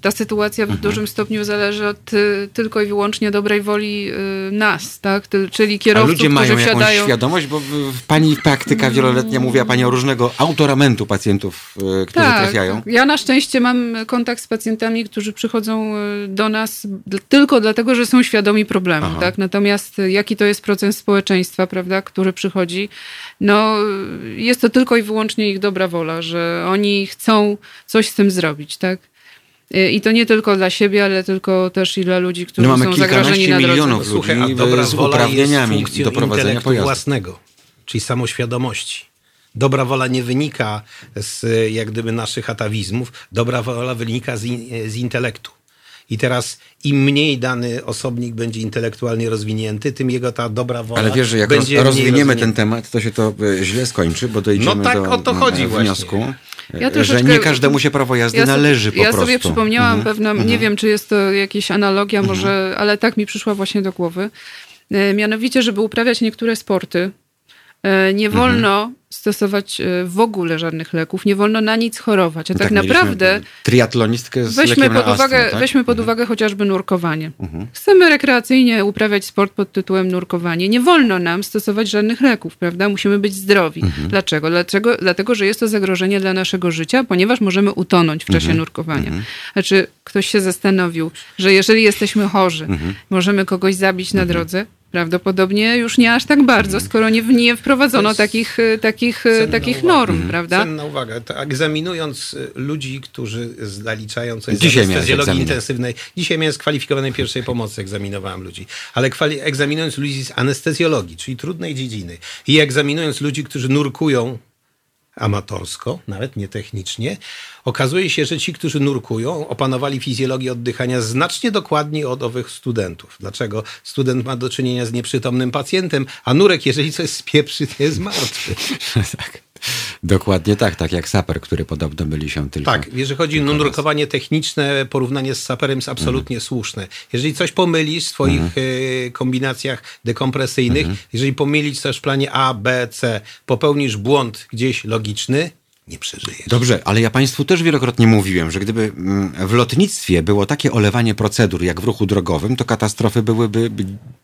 ta sytuacja w mhm. dużym stopniu zależy od y, tylko i wyłącznie dobrej woli y, nas, tak? Czyli kierowców, A ludzie mają którzy jakąś świadomość, bo pani praktyka wieloletnia mówiła pani o różnego autoramentu pacjentów, y, którzy tak, trafiają. Ja na szczęście mam kontakt z pacjentami, którzy przychodzą do nas tylko dlatego, że są świadomi problemu, Aha. tak? Natomiast jaki to jest procent społeczeństwa, prawda, który przychodzi, no jest to tylko i wyłącznie ich dobra wola, że oni chcą coś z tym zrobić, tak? I to nie tylko dla siebie, ale tylko też i dla ludzi, którzy no są zagrożeni na drodze. milionów ludzi Słuchaj, a dobra z uprawnieniami do prowadzenia pojazdu. własnego, czyli samoświadomości. Dobra wola nie wynika z jak gdyby naszych atawizmów, dobra wola wynika z, in, z intelektu. I teraz im mniej dany osobnik będzie intelektualnie rozwinięty, tym jego ta dobra wola Ale wiesz, że jak będzie rozwiniemy ten temat, to się to e, źle skończy, bo dojdziemy no tak, do o to chodzi e, wniosku, ja e, że nie każdemu się prawo jazdy ja należy po ja prostu. Ja sobie przypomniałam mhm. pewną, mhm. nie wiem, czy jest to jakaś analogia, mhm. może, ale tak mi przyszła właśnie do głowy. Mianowicie, żeby uprawiać niektóre sporty, nie mhm. wolno stosować e, w ogóle żadnych leków, nie wolno na nic chorować. A no tak, tak naprawdę. Triatlonistkę z weźmy pod, uwagę, astmę, tak? weźmy pod mhm. uwagę chociażby nurkowanie. Mhm. Chcemy rekreacyjnie uprawiać sport pod tytułem nurkowanie. Nie wolno nam stosować żadnych leków, prawda? Musimy być zdrowi. Mhm. Dlaczego? Dlaczego? Dlatego, że jest to zagrożenie dla naszego życia, ponieważ możemy utonąć w czasie mhm. nurkowania. Mhm. Znaczy, ktoś się zastanowił, że jeżeli jesteśmy chorzy, mhm. możemy kogoś zabić na drodze, Prawdopodobnie już nie aż tak bardzo, skoro nie, nie wprowadzono takich, e, takich, e, takich norm, mhm. prawda? Cenna uwaga. To egzaminując e, ludzi, którzy zaliczają coś dzisiaj z anestezjologii intensywnej. Dzisiaj miałem skwalifikowanej pierwszej pomocy, egzaminowałem ludzi. Ale egzaminując ludzi z anestezjologii, czyli trudnej dziedziny i egzaminując ludzi, którzy nurkują amatorsko, nawet nie technicznie, okazuje się, że ci, którzy nurkują, opanowali fizjologię oddychania znacznie dokładniej od owych studentów. Dlaczego? Student ma do czynienia z nieprzytomnym pacjentem, a nurek, jeżeli coś spieprzy, to jest martwy. tak. Dokładnie tak, tak jak saper, który podobno myli się tylko. Tak, jeżeli chodzi o nurkowanie techniczne, porównanie z saperem jest absolutnie mhm. słuszne. Jeżeli coś pomylisz w swoich mhm. E, kombinacjach dekompresyjnych, mhm. jeżeli pomylić coś w planie A, B, C, popełnisz błąd gdzieś logiczny, nie przeżyjesz. Dobrze, ale ja Państwu też wielokrotnie mówiłem, że gdyby mm, w lotnictwie było takie olewanie procedur jak w ruchu drogowym, to katastrofy byłyby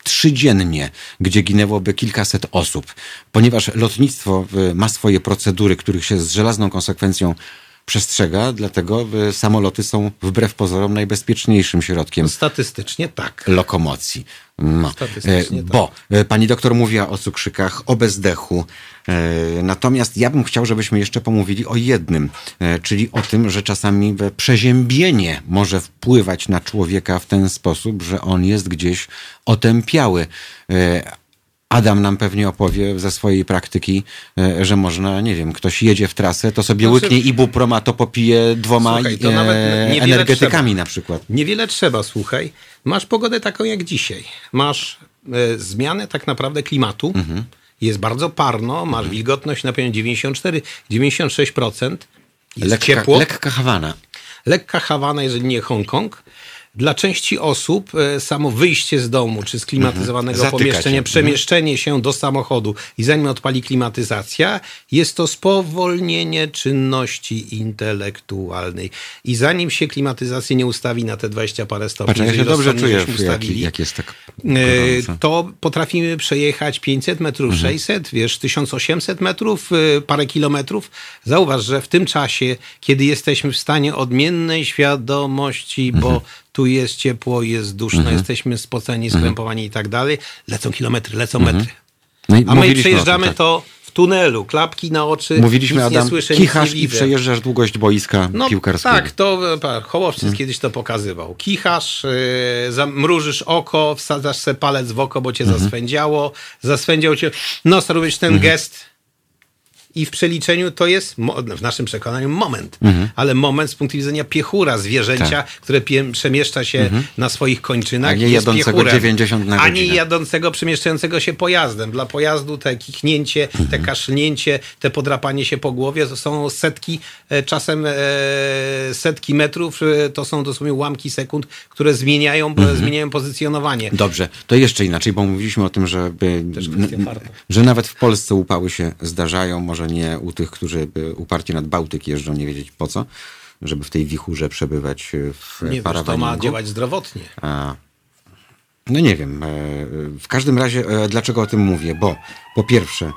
trzydziennie, gdzie ginęłoby kilkaset osób. Ponieważ lotnictwo y, ma swoje procedury, których się z żelazną konsekwencją przestrzega, dlatego y, samoloty są wbrew pozorom najbezpieczniejszym środkiem. Statystycznie tak. Lokomocji. No. Statystycznie e, Bo tak. Pani doktor mówiła o cukrzykach, o bezdechu. E, natomiast ja bym chciał, żebyśmy jeszcze pomówili o jednym, czyli o tym, że czasami przeziębienie może wpływać na człowieka w ten sposób, że on jest gdzieś otępiały. Adam nam pewnie opowie ze swojej praktyki, e, że można, nie wiem, ktoś jedzie w trasę, to sobie znaczy, łyknie ibuproma, to popije dwoma słuchaj, to e, energetykami trzeba. na przykład. Niewiele trzeba, słuchaj. Masz pogodę taką jak dzisiaj. Masz e, zmianę tak naprawdę klimatu. Mhm. Jest bardzo parno, masz mhm. wilgotność na pewno 94-96%. Jest lekka, ciepło. Lekka Hawana. Lekka Hawana, jeżeli nie Hongkong. Dla części osób e, samo wyjście z domu czy sklimatyzowanego Mhm. Zatyka pomieszczenia, się. przemieszczenie się do samochodu i zanim odpali klimatyzacja, jest to spowolnienie czynności intelektualnej. I zanim się klimatyzacja nie ustawi na te 20 parę stopni, Patrz, ja się dobrze czuję, jak, jak jest tak E, gorąco. to potrafimy przejechać 500 metrów, Mhm. 600, wiesz, 1800 metrów, e, parę kilometrów. Zauważ, że w tym czasie, kiedy jesteśmy w stanie odmiennej świadomości, Mhm. bo tu jest ciepło, jest duszno, jesteśmy spoceni, Mhm. skrępowani i tak dalej, lecą kilometry, lecą metry. No A my przejeżdżamy tym, tak. to w tunelu, klapki na oczy, Mówiliśmy, nic Adam, nie słyszę, kichasz nie i przejeżdżasz długość boiska piłkarskiego. Tak, to e, pa, Hołowczyk Mhm. kiedyś to pokazywał. Kichasz, yy, zamrużysz oko, wsadzasz se palec w oko, bo cię Mhm. zaswędziało, zaswędział cię, no robisz ten Mhm. gest i w przeliczeniu to jest, w naszym przekonaniu, moment. Mhm. Ale moment z punktu widzenia piechura zwierzęcia, które pie, przemieszcza się na swoich kończynach. Tak. A nie jest jadącego piechurem. 90 na A nie godzinę. jadącego, przemieszczającego się pojazdem. Dla pojazdu te kichnięcie, te Mhm. kaszlnięcie, te podrapanie się po głowie to są setki, e, czasem e, setki metrów, e, to są dosłownie ułamki sekund, które zmieniają, Mhm. zmieniają pozycjonowanie. Dobrze, to jeszcze inaczej, bo mówiliśmy o tym, że, że nawet w Polsce upały się zdarzają, może nie u tych, którzy by uparcie nad Bałtyk jeżdżą, nie wiedzieć po co, żeby w tej wichurze przebywać e, w Nie wiem, to ma działać zdrowotnie. A, no nie wiem. e, W każdym razie, e, dlaczego o tym mówię? Bo po pierwsze,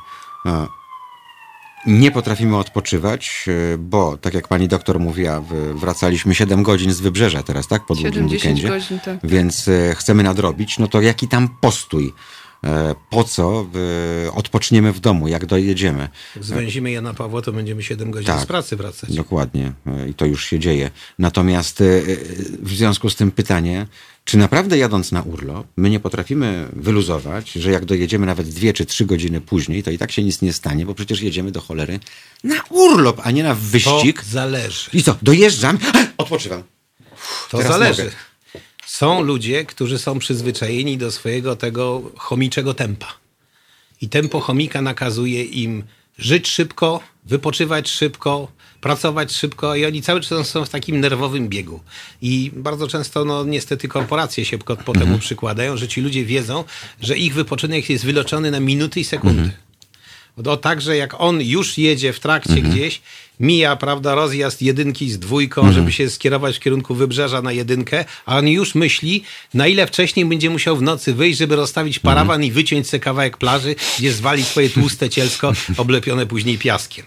nie potrafimy odpoczywać, bo tak jak pani doktor mówiła, wracaliśmy 7 godzin z wybrzeża teraz, tak? Po długim 70 weekendzie. godzin, tak. Więc e, chcemy nadrobić. No to jaki tam postój? E, Po co odpoczniemy w domu, jak dojedziemy? Jak zwęzimy Jana Pawła, to będziemy 7 godzin Tak. z pracy wracać. Dokładnie. E, I to już się dzieje. Natomiast e, w związku z tym pytanie, czy naprawdę jadąc na urlop, my nie potrafimy wyluzować, że jak dojedziemy nawet dwie czy trzy godziny później, to i tak się nic nie stanie, bo przecież jedziemy do cholery na urlop, a nie na To wyścig. zależy. I co? Dojeżdżam, odpoczywam. To zależy. mogę. Są ludzie, którzy są przyzwyczajeni do swojego tego chomiczego tempa. I tempo chomika nakazuje im żyć szybko, wypoczywać szybko, pracować szybko i oni cały czas są w takim nerwowym biegu. I bardzo często, no niestety, korporacje się po, po temu przykładają, że ci ludzie wiedzą, że ich wypoczynek jest wyloczony na minuty i sekundy. No tak, że jak on już jedzie w trakcie gdzieś, mija, prawda, rozjazd jedynki z dwójką, żeby się skierować w kierunku wybrzeża na jedynkę, a on już myśli, na ile wcześniej będzie musiał w nocy wyjść, żeby rozstawić parawan i wyciąć sobie kawałek plaży, gdzie zwali swoje tłuste cielsko, oblepione później piaskiem.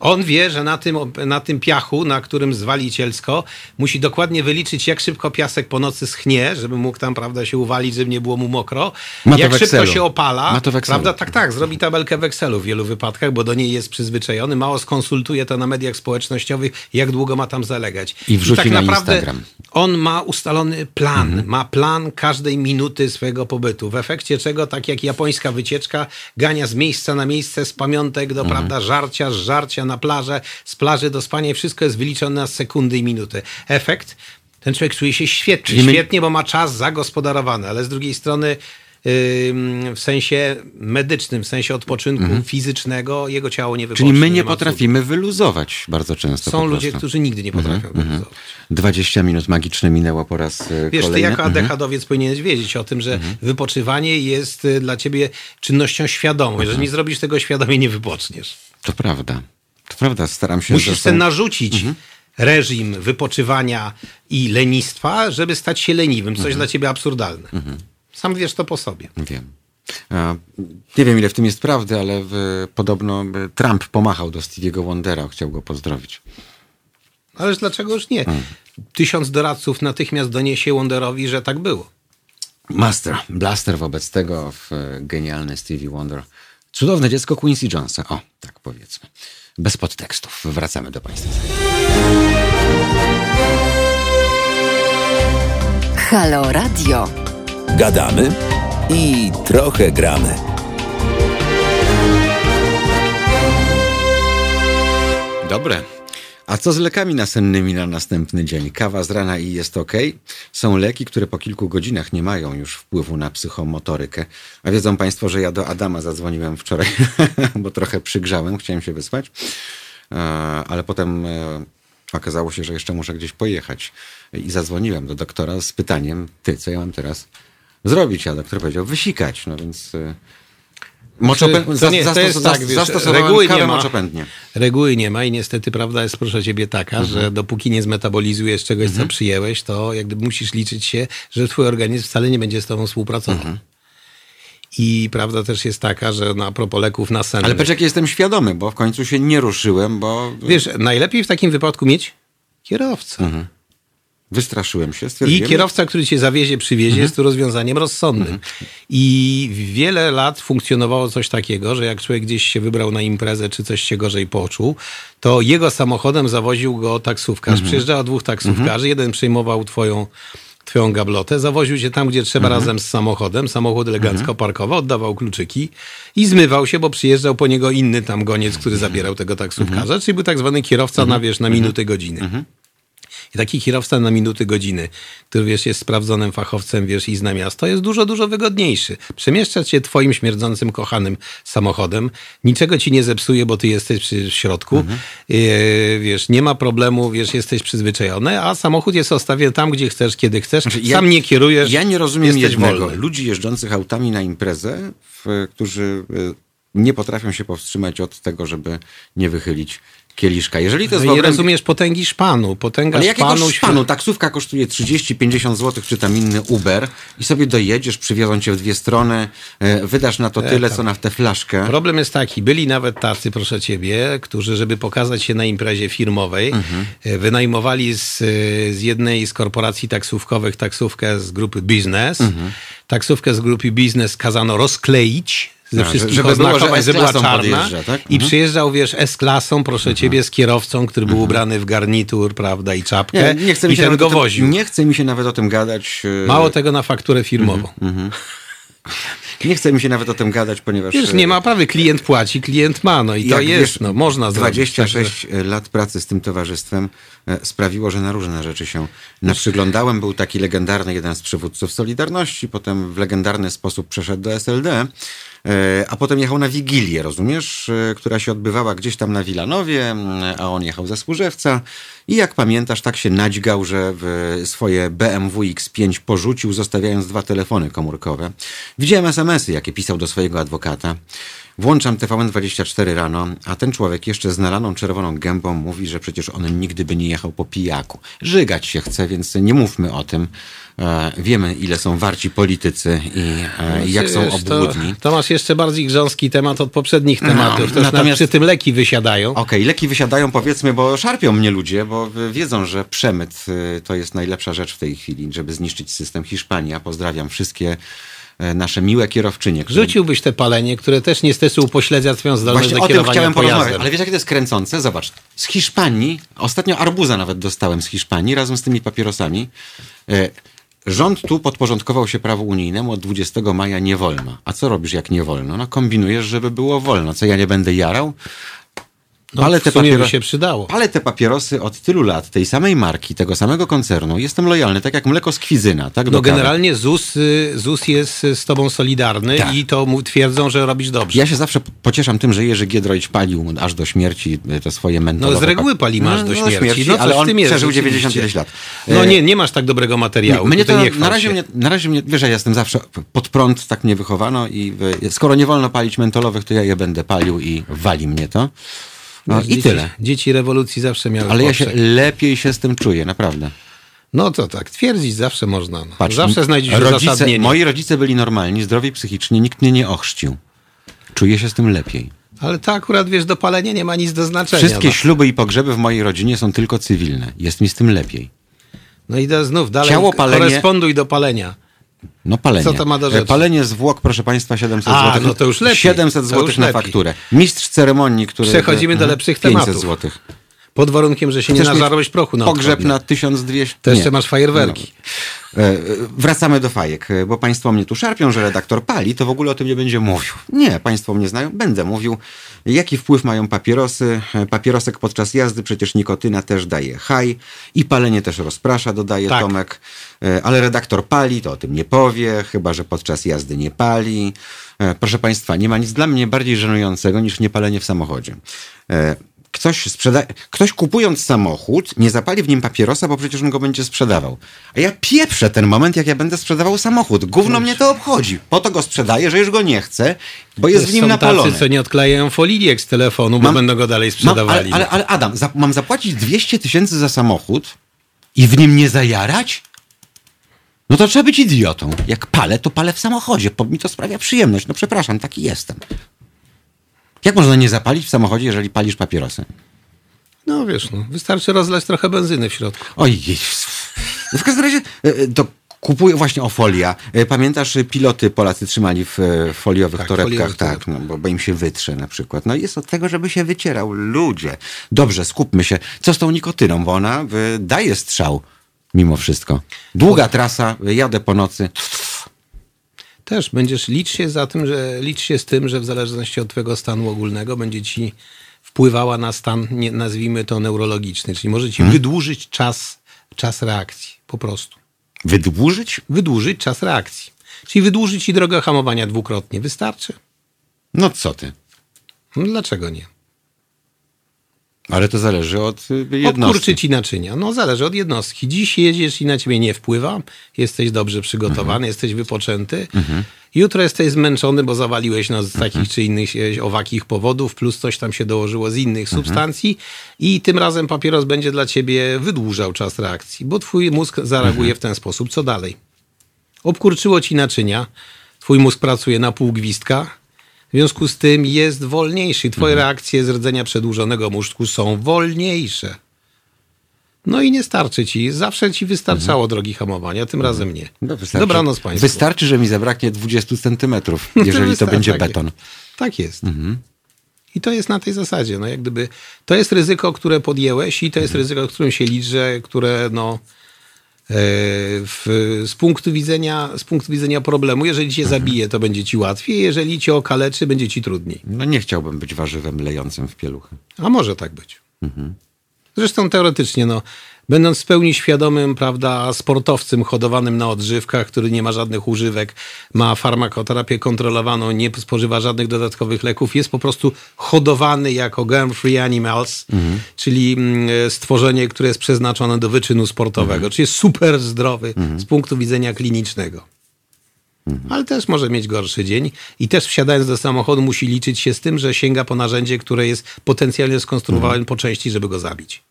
On wie, że na tym, na tym piachu, na którym zwali cielsko, musi dokładnie wyliczyć, jak szybko piasek po nocy schnie, żeby mógł tam, prawda, się uwalić, żeby nie było mu mokro. Ma jak szybko się opala. Ma to. Prawda, tak, tak, zrobi tabelkę w Excelu w wielu wypadkach, bo do niej jest przyzwyczajony, mało skonsultuje to na mediach społecznościowych, jak długo ma tam zalegać. I wrzuci tak na naprawdę Instagram. on ma ustalony plan, ma plan każdej minuty swojego pobytu, w efekcie czego, tak jak japońska wycieczka, gania z miejsca na miejsce, z pamiątek do, prawda, żarcia, z żarcia na plażę, z plaży do spania i wszystko jest wyliczone na sekundy i minuty. Efekt? Ten człowiek czuje się świetnie, świetnie, bo ma czas zagospodarowany, ale z drugiej strony w sensie medycznym, w sensie odpoczynku fizycznego, jego ciało nie wypocznie. Mhm. Czyli my nie cudu. potrafimy wyluzować bardzo często. Są ludzie, którzy nigdy nie potrafią Mhm, wyluzować. 20 minut magiczne minęło po raz e, Wiesz, ty kolejny. jako Mhm. adechadowiec powinieneś wiedzieć o tym, że wypoczywanie jest y, dla ciebie czynnością świadomą. Mhm. Jeżeli nie zrobisz tego świadomie, nie wypoczniesz. To prawda. To prawda, staram się... Musisz sobie narzucić Mhm. reżim wypoczywania i lenistwa, żeby stać się leniwym. Mhm. Coś dla ciebie absurdalne. Sam wiesz to po sobie. Wiem. Nie wiem, ile w tym jest prawdy, ale w, podobno e, Trump pomachał do Stevie'ego Wondera, chciał go pozdrowić. Ależ dlaczego już nie? Hmm. Tysiąc doradców natychmiast doniesie Wonderowi, że tak było. Master, blaster wobec tego, w, e, genialny Stevie Wonder. Cudowne dziecko Quincy Jonesa. O, tak powiedzmy. Bez podtekstów. Wracamy do Państwa. Halo Radio. Gadamy i trochę gramy. Dobre. A co z lekami nasennymi na następny dzień? Kawa z rana i jest ok? Są leki, które po kilku godzinach nie mają już wpływu na psychomotorykę. A wiedzą Państwo, że ja do Adama zadzwoniłem wczoraj, bo trochę przygrzałem, chciałem się wyspać. E, Ale potem e, Okazało się, że jeszcze muszę gdzieś pojechać. I zadzwoniłem do doktora z pytaniem, ty, co ja mam teraz zrobić? A doktor powiedział, wysikać. No więc... y, Moczopę... To nie, to jest tak, wiesz, reguły nie ma. moczopędnie. Reguły nie ma i niestety prawda jest, proszę ciebie, taka, Mhm. że dopóki nie zmetabolizujesz czegoś, co przyjęłeś, to jak gdyby musisz liczyć się, że twój organizm wcale nie będzie z tobą współpracował. Mhm. I prawda też jest taka, że na propos leków nasennych. Ale patrz, jak jestem świadomy, bo w końcu się nie ruszyłem, bo Wiesz, najlepiej w takim wypadku mieć kierowcę. Mhm. Wystraszyłem się, I kierowca, który cię zawiezie, przywiezie, Mhm. jest tu rozwiązaniem rozsądnym. I wiele lat funkcjonowało coś takiego, że jak człowiek gdzieś się wybrał na imprezę, czy coś się gorzej poczuł, to jego samochodem zawoził go taksówkarz. Mhm. Przyjeżdżało dwóch taksówkarzy, jeden przejmował twoją twoją gablotę, zawoził cię tam, gdzie trzeba Mhm. razem z samochodem, samochód elegancko parkował, oddawał kluczyki i zmywał się, bo przyjeżdżał po niego inny tam goniec, który Mhm. zabierał tego taksówkarza, czyli był tak zwany kierowca na, wiesz, na minuty, godziny. I taki kierowca na minuty, godziny, który wiesz, jest sprawdzonym fachowcem, wiesz, i zna miasto, jest dużo, dużo wygodniejszy. Przemieszczać się twoim śmierdzącym, kochanym samochodem, niczego ci nie zepsuje, bo ty jesteś przy w środku, Mhm. e, wiesz, nie ma problemu, wiesz, jesteś przyzwyczajony, a samochód jest ustawiony tam, gdzie chcesz, kiedy chcesz, Znaczy, ja- sam nie kierujesz, Ja nie rozumiem jednego. wolny. Ludzi jeżdżących autami na imprezę, w, którzy y, nie potrafią się powstrzymać od tego, żeby nie wychylić kieliszka. Jeżeli to jest w No obrębie- rozumiesz potęgi szpanu, potęga Ale jakiego szpanu... szpanu? Taksówka kosztuje 30-50 zł, czy tam inny Uber i sobie dojedziesz, przywiozą cię w dwie strony, e, wydasz na to tyle, co na tę flaszkę. Problem jest taki, byli nawet tacy, proszę ciebie, którzy, żeby pokazać się na imprezie firmowej, Mhm. e, wynajmowali z, e, z jednej z korporacji taksówkowych taksówkę z grupy Biznes. Mhm. Taksówkę z grupy Biznes kazano rozkleić ze A, wszystkich żeby było, że S-klasą czarna. tak? I Mhm. przyjeżdżał, wiesz, S-klasą, proszę ciebie, z kierowcą, który był ubrany w garnitur, prawda, i czapkę. Nie, nie, chce mi I się ten go tym, woził. nie chce mi się nawet o tym gadać. e, Mało tego na fakturę firmową. Mhm. Nie chce mi się nawet o tym gadać, ponieważ... Wiesz, e, nie ma prawy, klient płaci, klient ma, no i to jest, wiesz, no można zrobić. 26 lat pracy z tym towarzystwem e, sprawiło, że na różne rzeczy się naprzyglądałem. Był taki legendarny jeden z przywódców Solidarności, potem w legendarny sposób przeszedł do SLD, a potem jechał na Wigilię, rozumiesz, e, która się odbywała gdzieś tam na Wilanowie, a on jechał ze Służewca i jak pamiętasz, tak się nadźgał, że swoje BMW X5 porzucił, zostawiając dwa telefony komórkowe. Widziałem SMS-y, jakie pisał do swojego adwokata. Włączam TVN24 rano, a ten człowiek jeszcze z nalaną czerwoną gębą mówi, że przecież on nigdy by nie jechał po pijaku. Żygać się chce, więc nie mówmy o tym. E, wiemy, ile są warci politycy i e, jak są obłudni. To, to masz jeszcze bardziej grząski temat od poprzednich tematów. Też natomiast- przy tym leki wysiadają. Okej, leki wysiadają powiedzmy, bo szarpią mnie ludzie, bo wiedzą, że przemyt y, to jest najlepsza rzecz w tej chwili, żeby zniszczyć system Hiszpania. Pozdrawiam wszystkie e, nasze miłe kierowczynie. które- Rzuciłbyś te palenie, które też niestety upośledza twoją zdolność Właśnie do o tym chciałem porozmawiać, ale wiesz jakie to jest kręcące? Zobacz, z Hiszpanii, ostatnio arbuza nawet dostałem z Hiszpanii razem z tymi papierosami. Rząd tu podporządkował się prawu unijnemu, od 20 maja nie wolno. A co robisz jak nie wolno? No kombinujesz, żeby było wolno. Co ja nie będę jarał? No, Ale te, papiero- się przydało. ale te papierosy od tylu lat, tej samej marki, tego samego koncernu, jestem lojalny, tak jak mleko z kwizyna. Tak, No generalnie ZUS, y, ZUS jest y, z tobą solidarny Tak. i to twierdzą, że robisz dobrze. Ja się zawsze pocieszam tym, że Jerzy Giedroyć palił aż do śmierci e, te swoje mentowe... No z reguły pali masz do śmierci. No, coś ale on tym jest, przeżył rzeczywiście. 99 lat. No E, nie, nie masz tak dobrego materiału. mnie Tutaj to, nie na, razie się. mnie, na razie mnie, wiesz, ja jestem zawsze pod prąd, tak mnie wychowano i e, skoro nie wolno palić mentolowych, to ja je będę palił i wali mnie to. No, I dzieci, tyle. Dzieci rewolucji zawsze miały Ale ja się poprzek. lepiej się z tym czuję, naprawdę. No to tak, twierdzić zawsze można. No. Patrz, zawsze znajdziesz rodzice, uzasadnienie. Moi rodzice byli normalni, zdrowi psychicznie, nikt mnie nie ochrzcił. Czuję się z tym lepiej. Ale to akurat, wiesz, do palenia nie ma nic do znaczenia. Wszystkie no. śluby i pogrzeby w mojej rodzinie są tylko cywilne. Jest mi z tym lepiej. No i to znów dalej Ciało, palenie- koresponduj do palenia. No palenie. Co to ma do E, rzeczy? Palenie zwłok, proszę Państwa, 700 A, zł. no to już lepiej. 700 To zł już na lepiej. fakturę. Mistrz ceremonii, który... Przechodzimy do Mhm. lepszych 500 tematów. zł. Pod warunkiem, że się nie Chcesz mieć nażarłeś prochu na Pogrzeb na 1200. To jeszcze Nie. masz fajerwerki. No. E, Wracamy do fajek, bo Państwo mnie tu szarpią, że redaktor pali, to w ogóle o tym nie będzie mówił. Nie, Państwo mnie znają, będę mówił. Jaki wpływ mają papierosy? Papierosek podczas jazdy, przecież nikotyna też daje haj i palenie też rozprasza, dodaje Tak. Tomek. E, Ale redaktor pali, to o tym nie powie, chyba że podczas jazdy nie pali. E, Proszę Państwa, nie ma nic dla mnie bardziej żenującego niż niepalenie w samochodzie. Ktoś sprzeda... ktoś kupując samochód nie zapali w nim papierosa, bo przecież on go będzie sprzedawał. A ja pieprzę ten moment, jak ja będę sprzedawał samochód. Gówno mnie to obchodzi. Po to go sprzedaję, że już go nie chcę, bo jest w nim napalony. tacy, co nie odklejają foliiek z telefonu, bo Mam- będą go dalej Mam, sprzedawali. ale, ale, ale Adam, za, mam zapłacić 200 tysięcy za samochód i w nim nie zajarać? No to trzeba być idiotą. Jak palę, to palę w samochodzie, bo mi to sprawia przyjemność. No przepraszam, taki jestem. Jak można nie zapalić w samochodzie, jeżeli palisz papierosy? No wiesz, no, wystarczy rozlać trochę benzyny w środku. Oj. No w każdym razie e, e, to kupuję właśnie o folia. E, Pamiętasz, piloty Polacy trzymali w foliowych Tak, torebkach, foliowych tak, no, bo, bo im się wytrze na przykład. No jest od tego, żeby się wycierał. Ludzie. Dobrze, skupmy się. Co z tą nikotyną, bo ona daje strzał mimo wszystko. Długa trasa, jadę po nocy. Też będziesz licz się za tym, że licz się z tym, że w zależności od twojego stanu ogólnego będzie ci wpływała na stan, nie, nazwijmy to neurologiczny, czyli może ci wydłużyć czas, czas reakcji, po prostu. Wydłużyć? Wydłużyć czas reakcji. Czyli wydłużyć ci drogę hamowania dwukrotnie. Wystarczy? No co ty? No dlaczego nie? Ale to zależy od e, jednostki. Obkurczy ci naczynia. No zależy od jednostki. Dziś jedziesz i na ciebie nie wpływa. Jesteś dobrze przygotowany, Mhm. jesteś wypoczęty. Jutro jesteś zmęczony, bo zawaliłeś no, z takich czy innych e, owakich powodów, plus coś tam się dołożyło z innych Mhm. substancji i tym razem papieros będzie dla ciebie wydłużał czas reakcji, bo twój mózg zareaguje Mhm. w ten sposób. Co dalej? Obkurczyło ci naczynia, twój mózg pracuje na pół gwizdka, w związku z tym jest wolniejszy. Twoje Mhm. reakcje z rdzenia przedłużonego mózgu są wolniejsze. No i nie starczy ci. Zawsze ci wystarczało drogi hamowania, tym razem nie. No, wystarczy, Dobranoc Państwu. Wystarczy, że mi zabraknie 20 centymetrów, jeżeli to wystarczy, będzie tak beton. Jest. Tak jest. I to jest na tej zasadzie. No jak gdyby, to jest ryzyko, które podjęłeś i to jest ryzyko, którym się liczy, które no, w, z, punktu widzenia, z punktu widzenia problemu, jeżeli cię zabije, to będzie ci łatwiej, jeżeli cię okaleczy, będzie ci trudniej. No nie chciałbym być warzywem lejącym w pieluchy. A może tak być. Zresztą teoretycznie, no, będąc w pełni świadomym, prawda, sportowcem hodowanym na odżywkach, który nie ma żadnych używek, ma farmakoterapię kontrolowaną, nie spożywa żadnych dodatkowych leków, jest po prostu hodowany jako germ-free animals, czyli mm, stworzenie, które jest przeznaczone do wyczynu sportowego, czyli jest super zdrowy z punktu widzenia klinicznego. Ale też może mieć gorszy dzień i też wsiadając do samochodu musi liczyć się z tym, że sięga po narzędzie, które jest potencjalnie skonstruowane po części, żeby go zabić.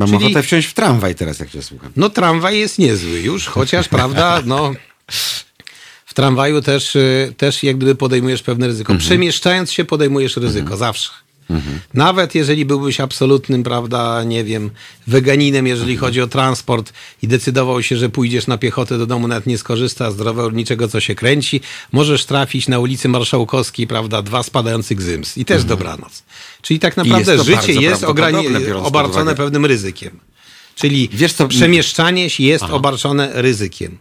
Mam Czyli- ochotę wsiąść w tramwaj teraz, jak cię słucham. No tramwaj jest niezły już, chociaż prawda, no w tramwaju też, y, też jak gdyby podejmujesz pewne ryzyko. Przemieszczając się podejmujesz ryzyko, zawsze. Nawet jeżeli byłbyś absolutnym, prawda, nie wiem, weganinem, jeżeli chodzi o transport i decydował się, że pójdziesz na piechotę do domu, nawet nie skorzysta z zdrowego niczego, co się kręci, możesz trafić na ulicy Marszałkowskiej, prawda, dwa spadających Gzyms i też dobranoc. Czyli tak naprawdę to życie jest obarczone pewnym ryzykiem. Czyli Wiesz co- przemieszczanie się jest obarczone ryzykiem.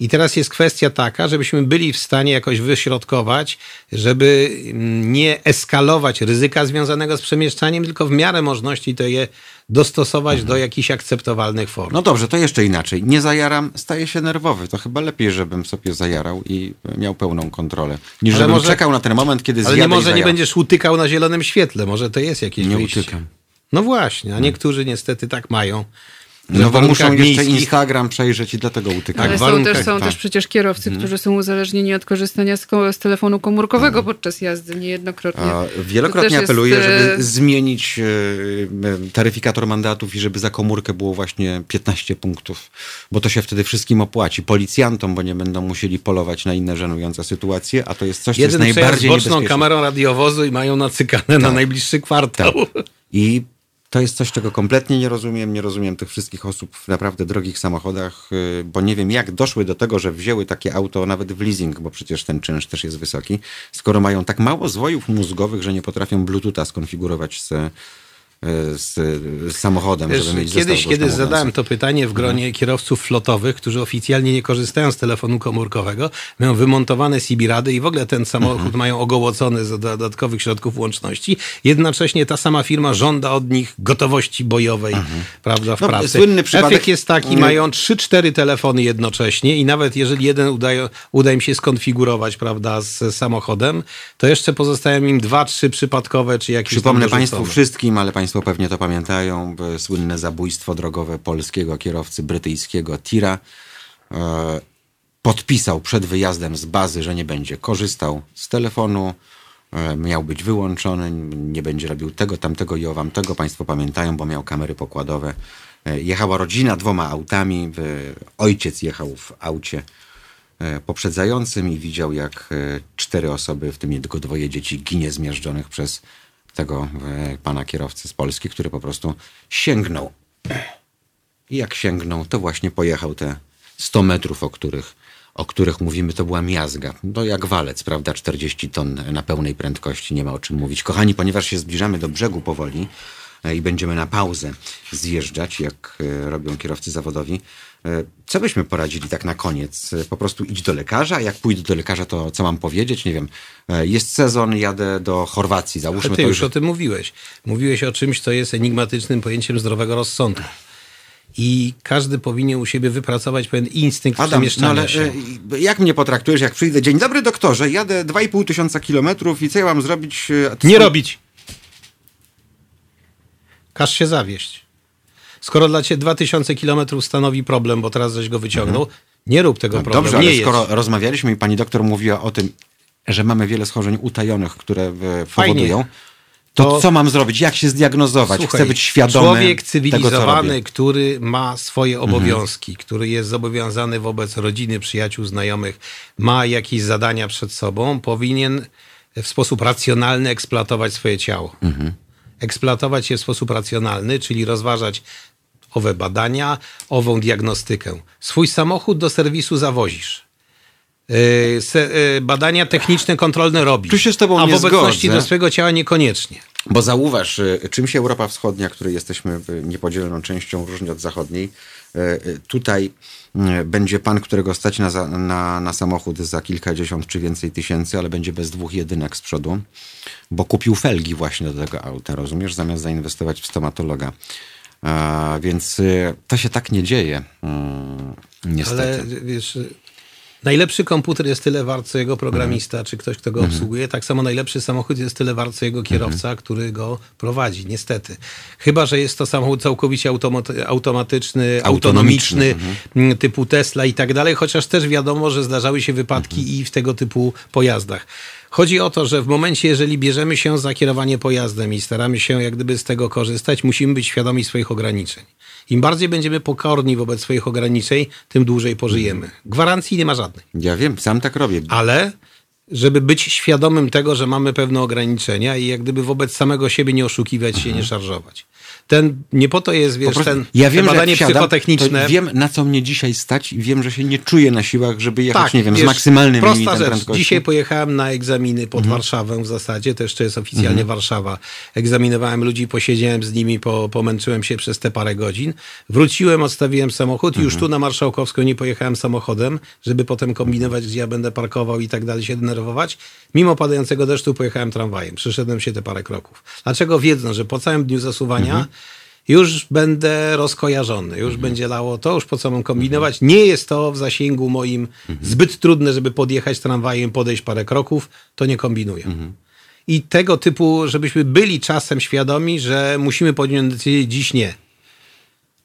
I teraz jest kwestia taka, żebyśmy byli w stanie jakoś wyśrodkować, żeby mm, nie eskalować ryzyka związanego z przemieszczaniem, tylko w miarę możliwości to je dostosować do jakichś akceptowalnych form. No dobrze, to jeszcze inaczej. Nie zajaram, staję się nerwowy. To chyba lepiej, żebym sobie zajarał i miał pełną kontrolę. Niż Ale żebym może- czekał na ten moment, kiedy Ale zjadę nie i może nie będziesz utykał na zielonym świetle, może to jest jakieś Nie wyjście. utykam. No właśnie, a niektórzy niestety tak mają. No bo muszą jeszcze miejskich- Instagram przejrzeć i dlatego utykam. Ale są, też, są tak. też przecież kierowcy, którzy są uzależnieni od korzystania z, z telefonu komórkowego podczas jazdy niejednokrotnie. A Wielokrotnie jest, apeluję, e, żeby zmienić e, e, taryfikator mandatów i żeby za komórkę było właśnie 15 punktów, bo to się wtedy wszystkim opłaci. Policjantom, bo nie będą musieli polować na inne żenujące sytuacje, a to jest coś, co jest Jeden z najbardziej boczną niebezpieczne. kamerą radiowozu i mają nacykane na najbliższy kwartał. I to jest coś, czego kompletnie nie rozumiem. Nie rozumiem tych wszystkich osób w naprawdę drogich samochodach, y, bo nie wiem, jak doszły do tego, że wzięły takie auto nawet w leasing, bo przecież ten czynsz też jest wysoki, skoro mają tak mało zwojów mózgowych, że nie potrafią Bluetootha skonfigurować z, z, z samochodem, Wiesz, żeby mieć Kiedyś, kiedy zadałem to pytanie w gronie Mhm. kierowców flotowych, którzy oficjalnie nie korzystają z telefonu komórkowego, mają wymontowane CB-rady i w ogóle ten samochód Mhm. mają ogołocony z dodatkowych środków łączności. Jednocześnie ta sama firma żąda od nich gotowości bojowej, prawda, w No, pracy. słynny przypadek- Efekt jest taki, Nie. mają 3-4 telefony jednocześnie i nawet jeżeli jeden udaje, uda im się skonfigurować, prawda, z samochodem, to jeszcze pozostają im 2-3 przypadkowe, czy jakieś Przypomnę. Państwu wszystkim, ale Państwo pewnie to pamiętają, słynne zabójstwo drogowe polskiego kierowcy brytyjskiego Tira. E, podpisał przed wyjazdem z bazy, że nie będzie korzystał z telefonu, e, miał być wyłączony, nie będzie robił tego, tamtego i owamtego. Państwo pamiętają, bo miał kamery pokładowe. E, Jechała rodzina dwoma autami. Ojciec jechał w aucie poprzedzającym i widział, jak cztery osoby, w tym tylko dwoje dzieci, ginie zmiażdżonych przez tego e, pana kierowcę z Polski, który po prostu sięgnął. I jak sięgnął, to właśnie pojechał te 100 metrów, o których, o których mówimy, to była miazga. To jak walec, prawda? 40 ton na pełnej prędkości, nie ma o czym mówić. Kochani, ponieważ się zbliżamy do brzegu powoli e, i będziemy na pauzę zjeżdżać, jak e, robią kierowcy zawodowi, co byśmy poradzili tak na koniec? E, Po prostu idź do lekarza, jak pójdę do lekarza, to co mam powiedzieć? Nie wiem, e, jest sezon, jadę do Chorwacji, załóżmy Ale ty to już o tym mówiłeś. Mówiłeś o czymś, co jest enigmatycznym pojęciem zdrowego rozsądku. I każdy powinien u siebie wypracować pewien instynkt Adam, no ale się. e, jak mnie potraktujesz, jak przyjdę? Dzień dobry doktorze, jadę 2,5 tysiąca kilometrów i co ja mam zrobić? e, Nie robić. Każ się zawieść. Skoro dla ciebie 2000 kilometrów stanowi problem, bo teraz żeś go wyciągnął, nie rób tego No problemu. Dobrze, ale nie skoro jedź. rozmawialiśmy i pani doktor mówiła o tym, że mamy wiele schorzeń utajonych, które e, Fajnie. powodują, to, To- co mam zrobić? Jak się zdiagnozować? Słuchaj, Chcę być świadomy Człowiek tego, co cywilizowany, robię. który ma swoje Mhm. obowiązki, który jest zobowiązany wobec rodziny, przyjaciół, znajomych, ma jakieś zadania przed sobą, powinien w sposób racjonalny eksploatować swoje ciało. Mhm. Eksploatować je w sposób racjonalny, czyli rozważać owe badania, ową diagnostykę. Swój samochód do serwisu zawozisz. Yy, se, yy, badania techniczne, kontrolne robisz. Tu się z tobą A nie w obecności zgodzę. do swojego ciała niekoniecznie. Bo zauważ, y, czym się Europa Wschodnia, której jesteśmy niepodzieloną częścią, różni od zachodniej. Tutaj będzie pan, którego stać na, na, na samochód za kilkadziesiąt czy więcej tysięcy, ale będzie bez dwóch jedynek z przodu, bo kupił felgi właśnie do tego auta, rozumiesz, zamiast zainwestować w stomatologa. Więc y, to się tak nie dzieje. Mm, niestety. Ale wiesz, najlepszy komputer jest tyle wart, co jego programista, czy ktoś, kto go obsługuje. Tak samo najlepszy samochód jest tyle wart, co jego kierowca, który go prowadzi, niestety. Chyba, że jest to samochód całkowicie automat- automatyczny, Autonomiczny, autonomiczny, m, typu Tesla i tak dalej, chociaż też wiadomo, że zdarzały się wypadki i w tego typu pojazdach. Chodzi o to, że w momencie, jeżeli bierzemy się za kierowanie pojazdem i staramy się jak gdyby z tego korzystać, musimy być świadomi swoich ograniczeń. Im bardziej będziemy pokorni wobec swoich ograniczeń, tym dłużej pożyjemy. Gwarancji nie ma żadnej. Ja wiem, sam tak robię. Ale żeby być świadomym tego, że mamy pewne ograniczenia i jak gdyby wobec samego siebie nie oszukiwać się, nie szarżować. Ten, nie po to jest, wiesz, prostu ten ja wiem, te badanie wsiadam, psychotechniczne. Wiem, na co mnie dzisiaj stać i wiem, że się nie czuję na siłach, żeby jechać, Tak, nie wiem, wiesz, z maksymalnym prosta limitem rzecz. prędkości. Mhm. Dzisiaj pojechałem na egzaminy pod Warszawę w zasadzie, to jeszcze jest oficjalnie Warszawa. Egzaminowałem ludzi, posiedziałem z nimi, po, pomęczyłem się przez te parę godzin. Wróciłem, odstawiłem samochód i już Mhm. tu na Marszałkowską nie pojechałem samochodem, żeby potem kombinować, gdzie ja będę parkował i tak dalej, się denerwować. Mimo padającego deszczu pojechałem tramwajem. Przyszedłem się te parę kroków. Dlaczego? Wiedząc, że po całym dniu zasuwania Mhm. już będę rozkojarzony, już będzie lało to, już po co mam kombinować. Nie jest to w zasięgu moim zbyt trudne, żeby podjechać tramwajem, podejść parę kroków, to nie kombinuję. I tego typu, żebyśmy byli czasem świadomi, że musimy podjąć decyzję, dziś nie.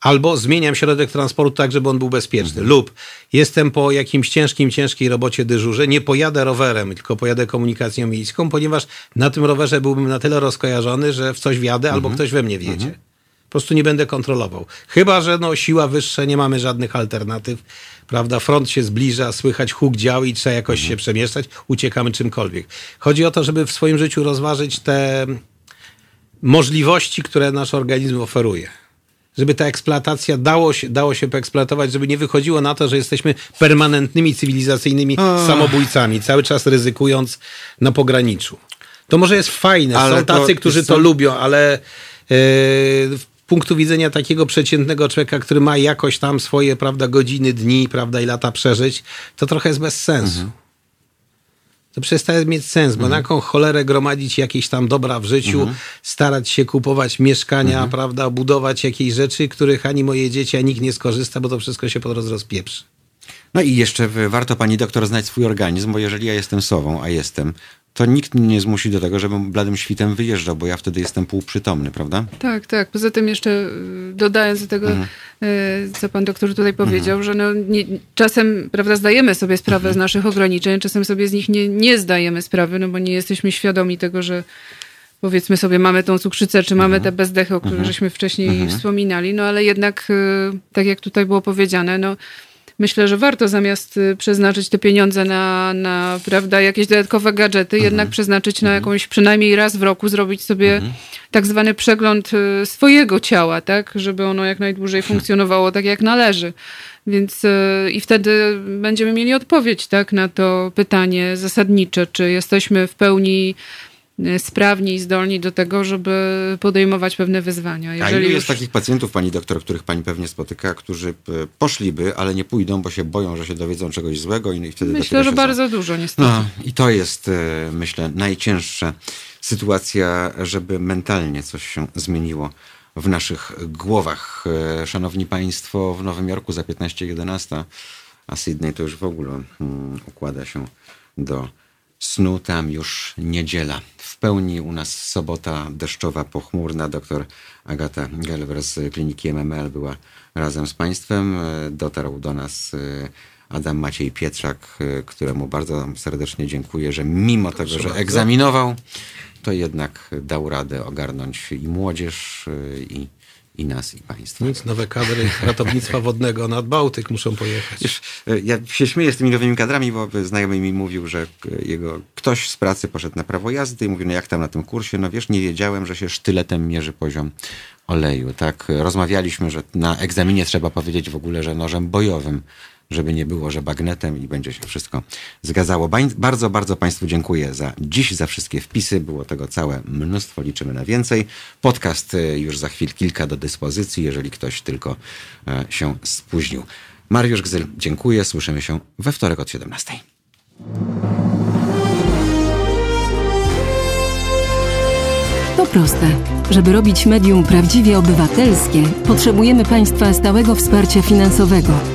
Albo zmieniam środek transportu tak, żeby on był bezpieczny. Lub jestem po jakimś ciężkim, ciężkiej robocie dyżurze, nie pojadę rowerem, tylko pojadę komunikacją miejską, ponieważ na tym rowerze byłbym na tyle rozkojarzony, że w coś wjadę albo ktoś we mnie wjedzie. Po prostu nie będę kontrolował. Chyba, że no, siła wyższa, nie mamy żadnych alternatyw. Prawda, front się zbliża, słychać huk dział i trzeba jakoś się przemieszczać, uciekamy czymkolwiek. Chodzi o to, żeby w swoim życiu rozważyć te możliwości, które nasz organizm oferuje. Żeby ta eksploatacja dało się, dało się poeksploatować, żeby nie wychodziło na to, że jesteśmy permanentnymi cywilizacyjnymi samobójcami, cały czas ryzykując na pograniczu. To może jest fajne, Ale są to tacy, którzy jest to lubią, ale punktu widzenia takiego przeciętnego człowieka, który ma jakoś tam swoje, prawda, godziny, dni, prawda, i lata przeżyć, to trochę jest bez sensu. Mhm. To przestaje mieć sens, bo mhm. na jaką cholerę gromadzić jakieś tam dobra w życiu, mhm. starać się kupować mieszkania, mhm. prawda, budować jakieś rzeczy, których ani moje dzieci, ani nikt nie skorzysta, bo to wszystko się po drodze rozpieprzy. No i jeszcze warto pani doktor znać swój organizm, bo jeżeli ja jestem sową, a jestem, to nikt mnie nie zmusi do tego, żebym bladym świtem wyjeżdżał, bo ja wtedy jestem półprzytomny, prawda? Tak, tak. Poza tym jeszcze y, dodając do tego, mhm. Y, co pan doktor tutaj powiedział, mhm. że no nie, czasem, prawda, zdajemy sobie sprawę mhm. z naszych ograniczeń, czasem sobie z nich nie, nie zdajemy sprawy, no bo nie jesteśmy świadomi tego, że powiedzmy sobie mamy tą cukrzycę, czy mamy te bezdechy, o których mhm. żeśmy wcześniej mhm. wspominali, no ale jednak, y, tak jak tutaj było powiedziane, no myślę, że warto zamiast y, przeznaczyć te pieniądze na, na prawda, jakieś dodatkowe gadżety, mhm. jednak przeznaczyć na mhm. jakąś przynajmniej raz w roku, zrobić sobie mhm. tak zwany przegląd y, swojego ciała, tak, żeby ono jak najdłużej funkcjonowało tak jak należy. Więc y, i wtedy będziemy mieli odpowiedź tak, na to pytanie zasadnicze, czy jesteśmy w pełni sprawni i zdolni do tego, żeby podejmować pewne wyzwania. Jeżeli A ilu jest już... takich pacjentów, pani doktor, których pani pewnie spotyka, którzy poszliby, ale nie pójdą, bo się boją, że się dowiedzą czegoś złego i wtedy Myślę, że bardzo za... dużo niestety. No, I to jest, y, myślę, najcięższa sytuacja, żeby mentalnie coś się zmieniło w naszych głowach. Y, szanowni Państwo, w Nowym Jorku za 15.11, a Sydney to już w ogóle um, układa się do snu tam już niedziela. W pełni u nas sobota deszczowa, pochmurna. Doktor Agata Gelwer z kliniki MML była razem z Państwem. Dotarł do nas e, Adam Maciej Pietrzak, e, któremu bardzo serdecznie dziękuję, że mimo Proszę tego, że bardzo. egzaminował, to jednak dał radę ogarnąć i młodzież, e, i i nas, i państwa. Nic, nowe kadry ratownictwa wodnego nad Bałtyk muszą pojechać. Wiesz, ja się śmieję z tymi nowymi kadrami, bo znajomy mi mówił, że jego ktoś z pracy poszedł na prawo jazdy i mówił, no jak tam na tym kursie? No wiesz, nie wiedziałem, że się sztyletem mierzy poziom oleju. Tak, rozmawialiśmy, że na egzaminie trzeba powiedzieć w ogóle, że nożem bojowym żeby nie było, że bagnetem i będzie się wszystko zgadzało. Bardzo, bardzo Państwu dziękuję za dziś, za wszystkie wpisy. Było tego całe mnóstwo, liczymy na więcej. Podcast y, już za chwil kilka do dyspozycji, jeżeli ktoś tylko e, się spóźnił. Mariusz Gzyl, dziękuję. Słyszymy się we wtorek od 17. To proste. Żeby robić medium prawdziwie obywatelskie, potrzebujemy Państwa stałego wsparcia finansowego.